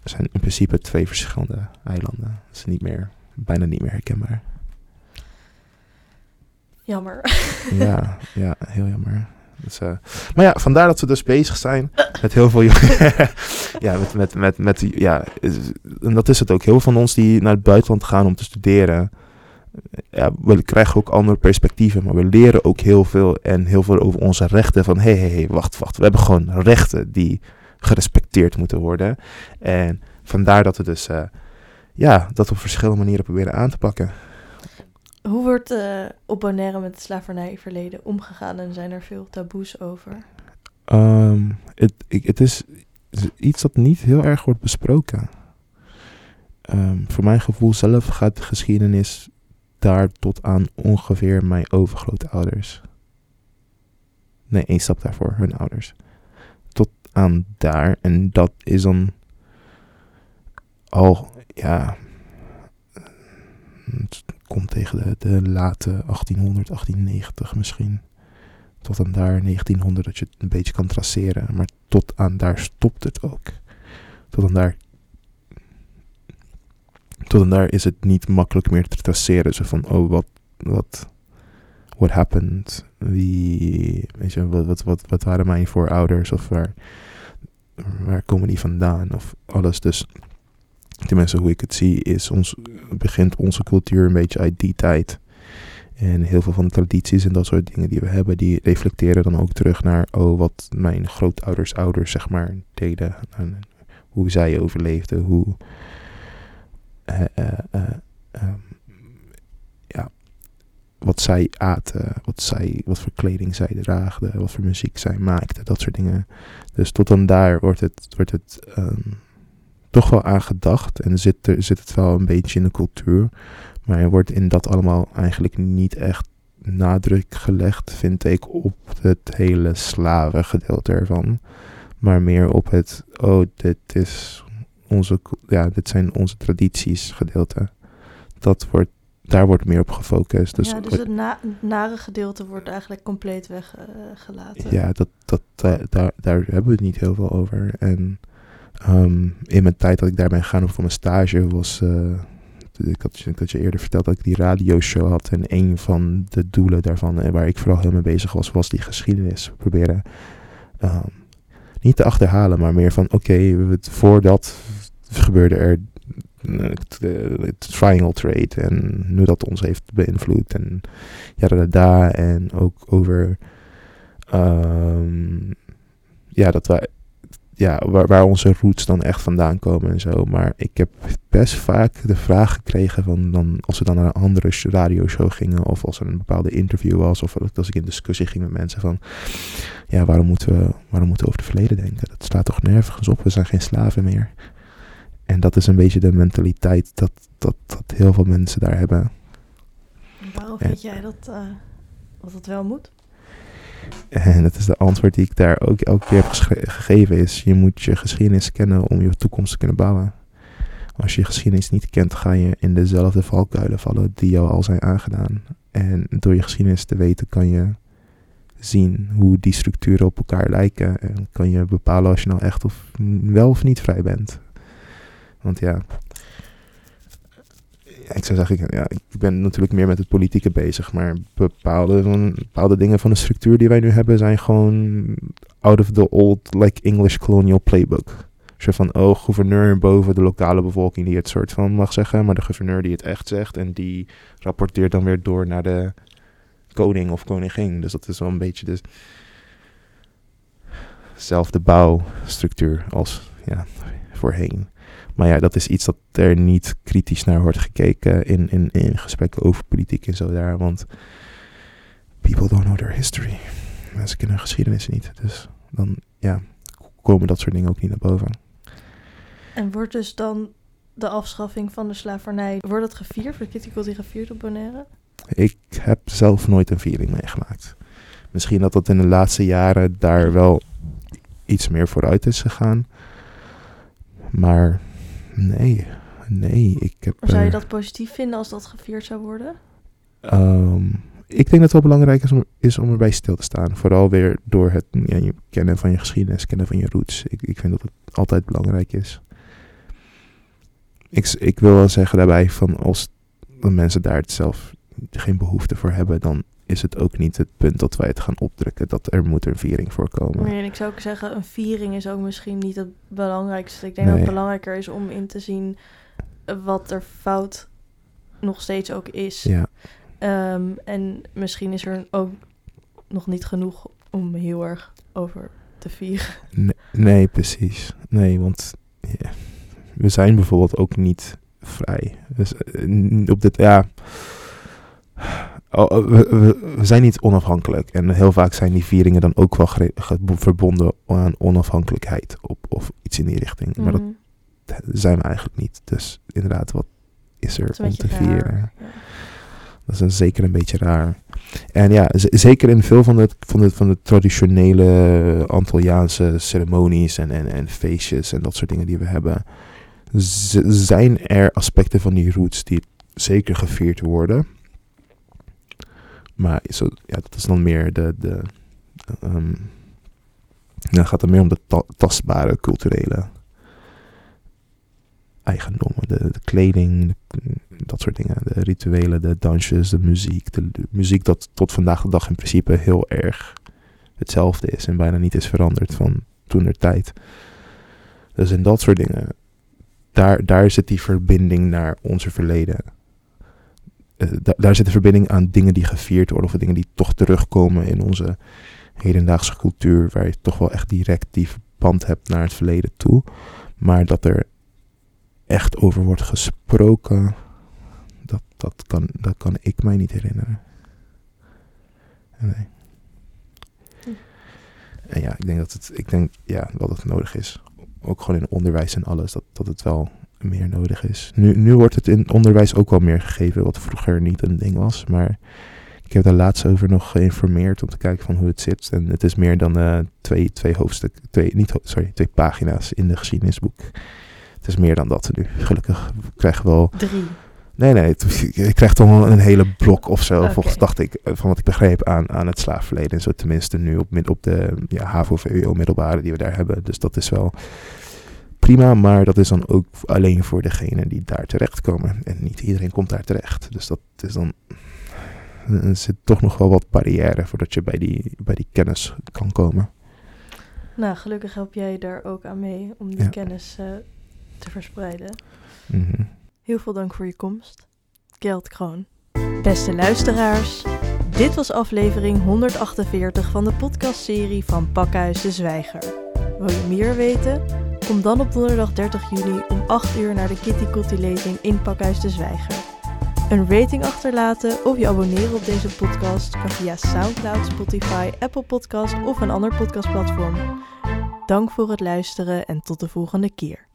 [SPEAKER 2] Er zijn in principe twee verschillende eilanden. Dat is niet meer, bijna niet meer herkenbaar.
[SPEAKER 1] Jammer.
[SPEAKER 2] ja, ja, heel jammer. Dus, uh, maar ja, vandaar dat we dus bezig zijn met heel veel. ja, met, met, met, met, ja, en dat is het ook. Heel veel van ons die naar het buitenland gaan om te studeren. Ja, we krijgen ook andere perspectieven, maar we leren ook heel veel en heel veel over onze rechten. Van hé, hé, hé, wacht, wacht. We hebben gewoon rechten die gerespecteerd moeten worden. En vandaar dat we dus, uh, ja, dat op verschillende manieren proberen aan te pakken.
[SPEAKER 1] Hoe wordt uh, op Bonaire met het slavernijverleden omgegaan en zijn er veel taboes over?
[SPEAKER 2] Um, het, is iets dat niet heel erg wordt besproken. Um, voor mijn gevoel zelf gaat de geschiedenis daar tot aan ongeveer mijn overgrootouders. Nee, één stap daarvoor, hun ouders. Tot aan daar. En dat is dan al, ja, komt tegen de, late 1800, 1890 misschien. Tot aan daar 1900 dat je het een beetje kan traceren. Maar tot aan daar stopt het ook. Tot aan daar. Tot aan daar is het niet makkelijk meer te traceren. Zo van, oh, wat. wat what happened? Wie. Weet je, wat, wat, wat, wat waren mijn voorouders? Of waar. Waar komen die vandaan? Of alles. Dus tenminste hoe ik het zie, is ons, begint onze cultuur een beetje uit die tijd. En heel veel van de tradities en dat soort dingen die we hebben, die reflecteren dan ook terug naar oh, wat mijn grootouders, ouders, zeg maar, deden. En hoe zij overleefden, hoe. Uh, uh, uh, ja, wat zij aten, wat, zij, wat voor kleding zij draagden, wat voor muziek zij maakten, dat soort dingen. Dus tot dan daar wordt het, wordt het um, toch wel aan gedacht en zit, er, zit het wel een beetje in de cultuur. Maar er wordt in dat allemaal eigenlijk niet echt nadruk gelegd, vind ik, op het hele slavengedeelte ervan. Maar meer op het, oh, dit is onze, ja, dit zijn onze tradities gedeelte. Dat wordt, daar wordt meer op gefocust. Dus
[SPEAKER 1] ja, dus het na, nare gedeelte wordt eigenlijk compleet weggelaten. Uh,
[SPEAKER 2] ja, dat, dat, daar, daar, daar hebben we het niet heel veel over. En um, in mijn tijd dat ik daar ben gegaan voor mijn stage was... Uh, ik had, je eerder verteld dat ik die radioshow had. En een van de doelen daarvan, en waar ik vooral heel mee bezig was, was die geschiedenis. Proberen um, niet te achterhalen, maar meer van: oké, okay, voordat gebeurde er het triangle trade. En hoe dat ons heeft beïnvloed. En ja, da, da, En ook over. Um, ja, dat wij ja, waar, waar, onze roots dan echt vandaan komen en zo. Maar ik heb best vaak de vraag gekregen van dan, als we dan naar een andere radioshow gingen, of als er een bepaalde interview was, of als ik in discussie ging met mensen van, ja, waarom moeten we, waarom moeten we over het verleden denken? Dat staat toch nergens op, we zijn geen slaven meer. En dat is een beetje de mentaliteit dat, dat, dat heel veel mensen daar hebben.
[SPEAKER 1] Waarom vind jij dat, uh, dat het wel moet?
[SPEAKER 2] En dat is de antwoord die ik daar ook elke keer heb gegeven is, je moet je geschiedenis kennen om je toekomst te kunnen bouwen. Als je je geschiedenis niet kent, ga je in dezelfde valkuilen vallen die jou al zijn aangedaan. En door je geschiedenis te weten kan je zien hoe die structuren op elkaar lijken. En kan je bepalen als je nou echt of wel of niet vrij bent. Want ja, ik zou zeggen, ja, ik ben natuurlijk meer met het politieke bezig, maar bepaalde, bepaalde dingen van de structuur die wij nu hebben zijn gewoon out of the old like English colonial playbook. Zo van, oh, gouverneur boven de lokale bevolking die het soort van mag zeggen, maar de gouverneur die het echt zegt en die rapporteert dan weer door naar de koning of koningin. Dus dat is wel een beetje dus bouwstructuur als ja, voorheen. Maar ja, dat is iets dat er niet kritisch naar wordt gekeken in, in, in gesprekken over politiek en zo daar. Want people don't know their history. Mensen kennen geschiedenis niet. Dus dan ja, komen dat soort dingen ook niet naar boven.
[SPEAKER 1] En wordt dus dan de afschaffing van de slavernij, wordt dat gevierd? Wordt Kitty Kotti gevierd op Bonaire?
[SPEAKER 2] Ik heb zelf nooit een viering meegemaakt. Misschien dat dat in de laatste jaren daar wel iets meer vooruit is gegaan. Maar nee, nee. Ik heb,
[SPEAKER 1] Zou je
[SPEAKER 2] er-
[SPEAKER 1] dat positief vinden als dat gevierd zou worden?
[SPEAKER 2] Ehm, ik denk dat het wel belangrijk is om, is om erbij stil te staan. Vooral weer door het ja, je kennen van je geschiedenis, kennen van je roots. Ik, ik vind dat het altijd belangrijk is. Ik, ik wil wel zeggen daarbij van als de mensen daar het zelf geen behoefte voor hebben, dan is het ook niet het punt dat wij het gaan opdrukken dat er moet een viering voorkomen.
[SPEAKER 1] Nee, en ik zou ook zeggen, een viering is ook misschien niet het belangrijkste. Ik denk dat het belangrijker is om in te zien wat er fout nog steeds ook is.
[SPEAKER 2] Ja,
[SPEAKER 1] Ehm, en misschien is er ook nog niet genoeg om heel erg over te vieren.
[SPEAKER 2] nee, nee, precies. Nee, want we zijn bijvoorbeeld ook niet vrij. Dus eh, op dit, ja. Oh, oh, we, zijn niet onafhankelijk. En heel vaak zijn die vieringen dan ook wel verbonden aan onafhankelijkheid. Op, of iets in die richting. Maar
[SPEAKER 1] Mhm.
[SPEAKER 2] dat zijn we eigenlijk niet. Dus inderdaad, wat is er om te vieren?
[SPEAKER 1] Ja.
[SPEAKER 2] Dat is een, zeker een beetje raar. En ja, zeker in veel van de, van de, van de traditionele Antilliaanse ceremonies en, en, en feestjes en dat soort dingen die we hebben, zijn er aspecten van die roots die zeker gevierd worden. Maar zo, ja, dat is dan meer de. de ehm, dan gaat het meer om de ta- tastbare culturele eigendommen. De, kleding, dat soort dingen. De rituelen, de dansjes, de muziek. De, de muziek dat tot vandaag de dag in principe heel erg hetzelfde is en bijna niet is veranderd van toen der tijd. Dus in dat soort dingen, daar, daar zit die verbinding naar onze verleden. Eh, da- daar zit de verbinding aan dingen die gevierd worden of dingen die toch terugkomen in onze hedendaagse cultuur, waar je toch wel echt direct die verband hebt naar het verleden toe. Maar dat er echt over wordt gesproken, dat, dat, kan, dat kan ik mij niet herinneren. Nee.
[SPEAKER 1] Hm.
[SPEAKER 2] En ja, ik denk dat het, ik denk, ja, wel dat het nodig is. Ook gewoon in onderwijs en alles, dat, dat het wel meer nodig is. Nu, nu wordt het in onderwijs ook wel meer gegeven, wat vroeger niet een ding was. Maar ik heb daar laatst over nog geïnformeerd om te kijken van hoe het zit. En het is meer dan eh, twee, twee hoofdstukken, twee, niet, sorry, twee pagina's in de geschiedenisboek. Het is meer dan dat nu. Gelukkig krijgen we wel
[SPEAKER 1] Drie.
[SPEAKER 2] Nee, nee, het- je krijgt toch wel een hele blok of zo,
[SPEAKER 1] Oké.
[SPEAKER 2] volgens dacht ik, eh, van wat ik begreep aan, aan het slaafverleden. En zo tenminste nu op, op de ja, HAVO, VWO, middelbare die we daar hebben. Dus dat is wel prima, maar dat is dan ook alleen voor degenen die daar terechtkomen. En niet iedereen komt daar terecht. Dus dat is dan, er zit toch nog wel wat barrière voordat je bij die, bij die kennis kan komen.
[SPEAKER 1] Nou, gelukkig help jij daar ook aan mee om die
[SPEAKER 2] Ja.
[SPEAKER 1] kennis eh, te verspreiden.
[SPEAKER 2] Mhm.
[SPEAKER 1] Heel veel dank voor je komst. Geld Kroon. Beste luisteraars, dit was aflevering 148 van de podcastserie van Pakhuis de Zwijger. Wil je meer weten? Kom dan op donderdag 30 juli om 8 uur naar de Kitty Kotti lezing in Pakhuis de Zwijger. Een rating achterlaten of je abonneren op deze podcast kan via SoundCloud, Spotify, Apple Podcast of een ander podcastplatform. Dank voor het luisteren en tot de volgende keer.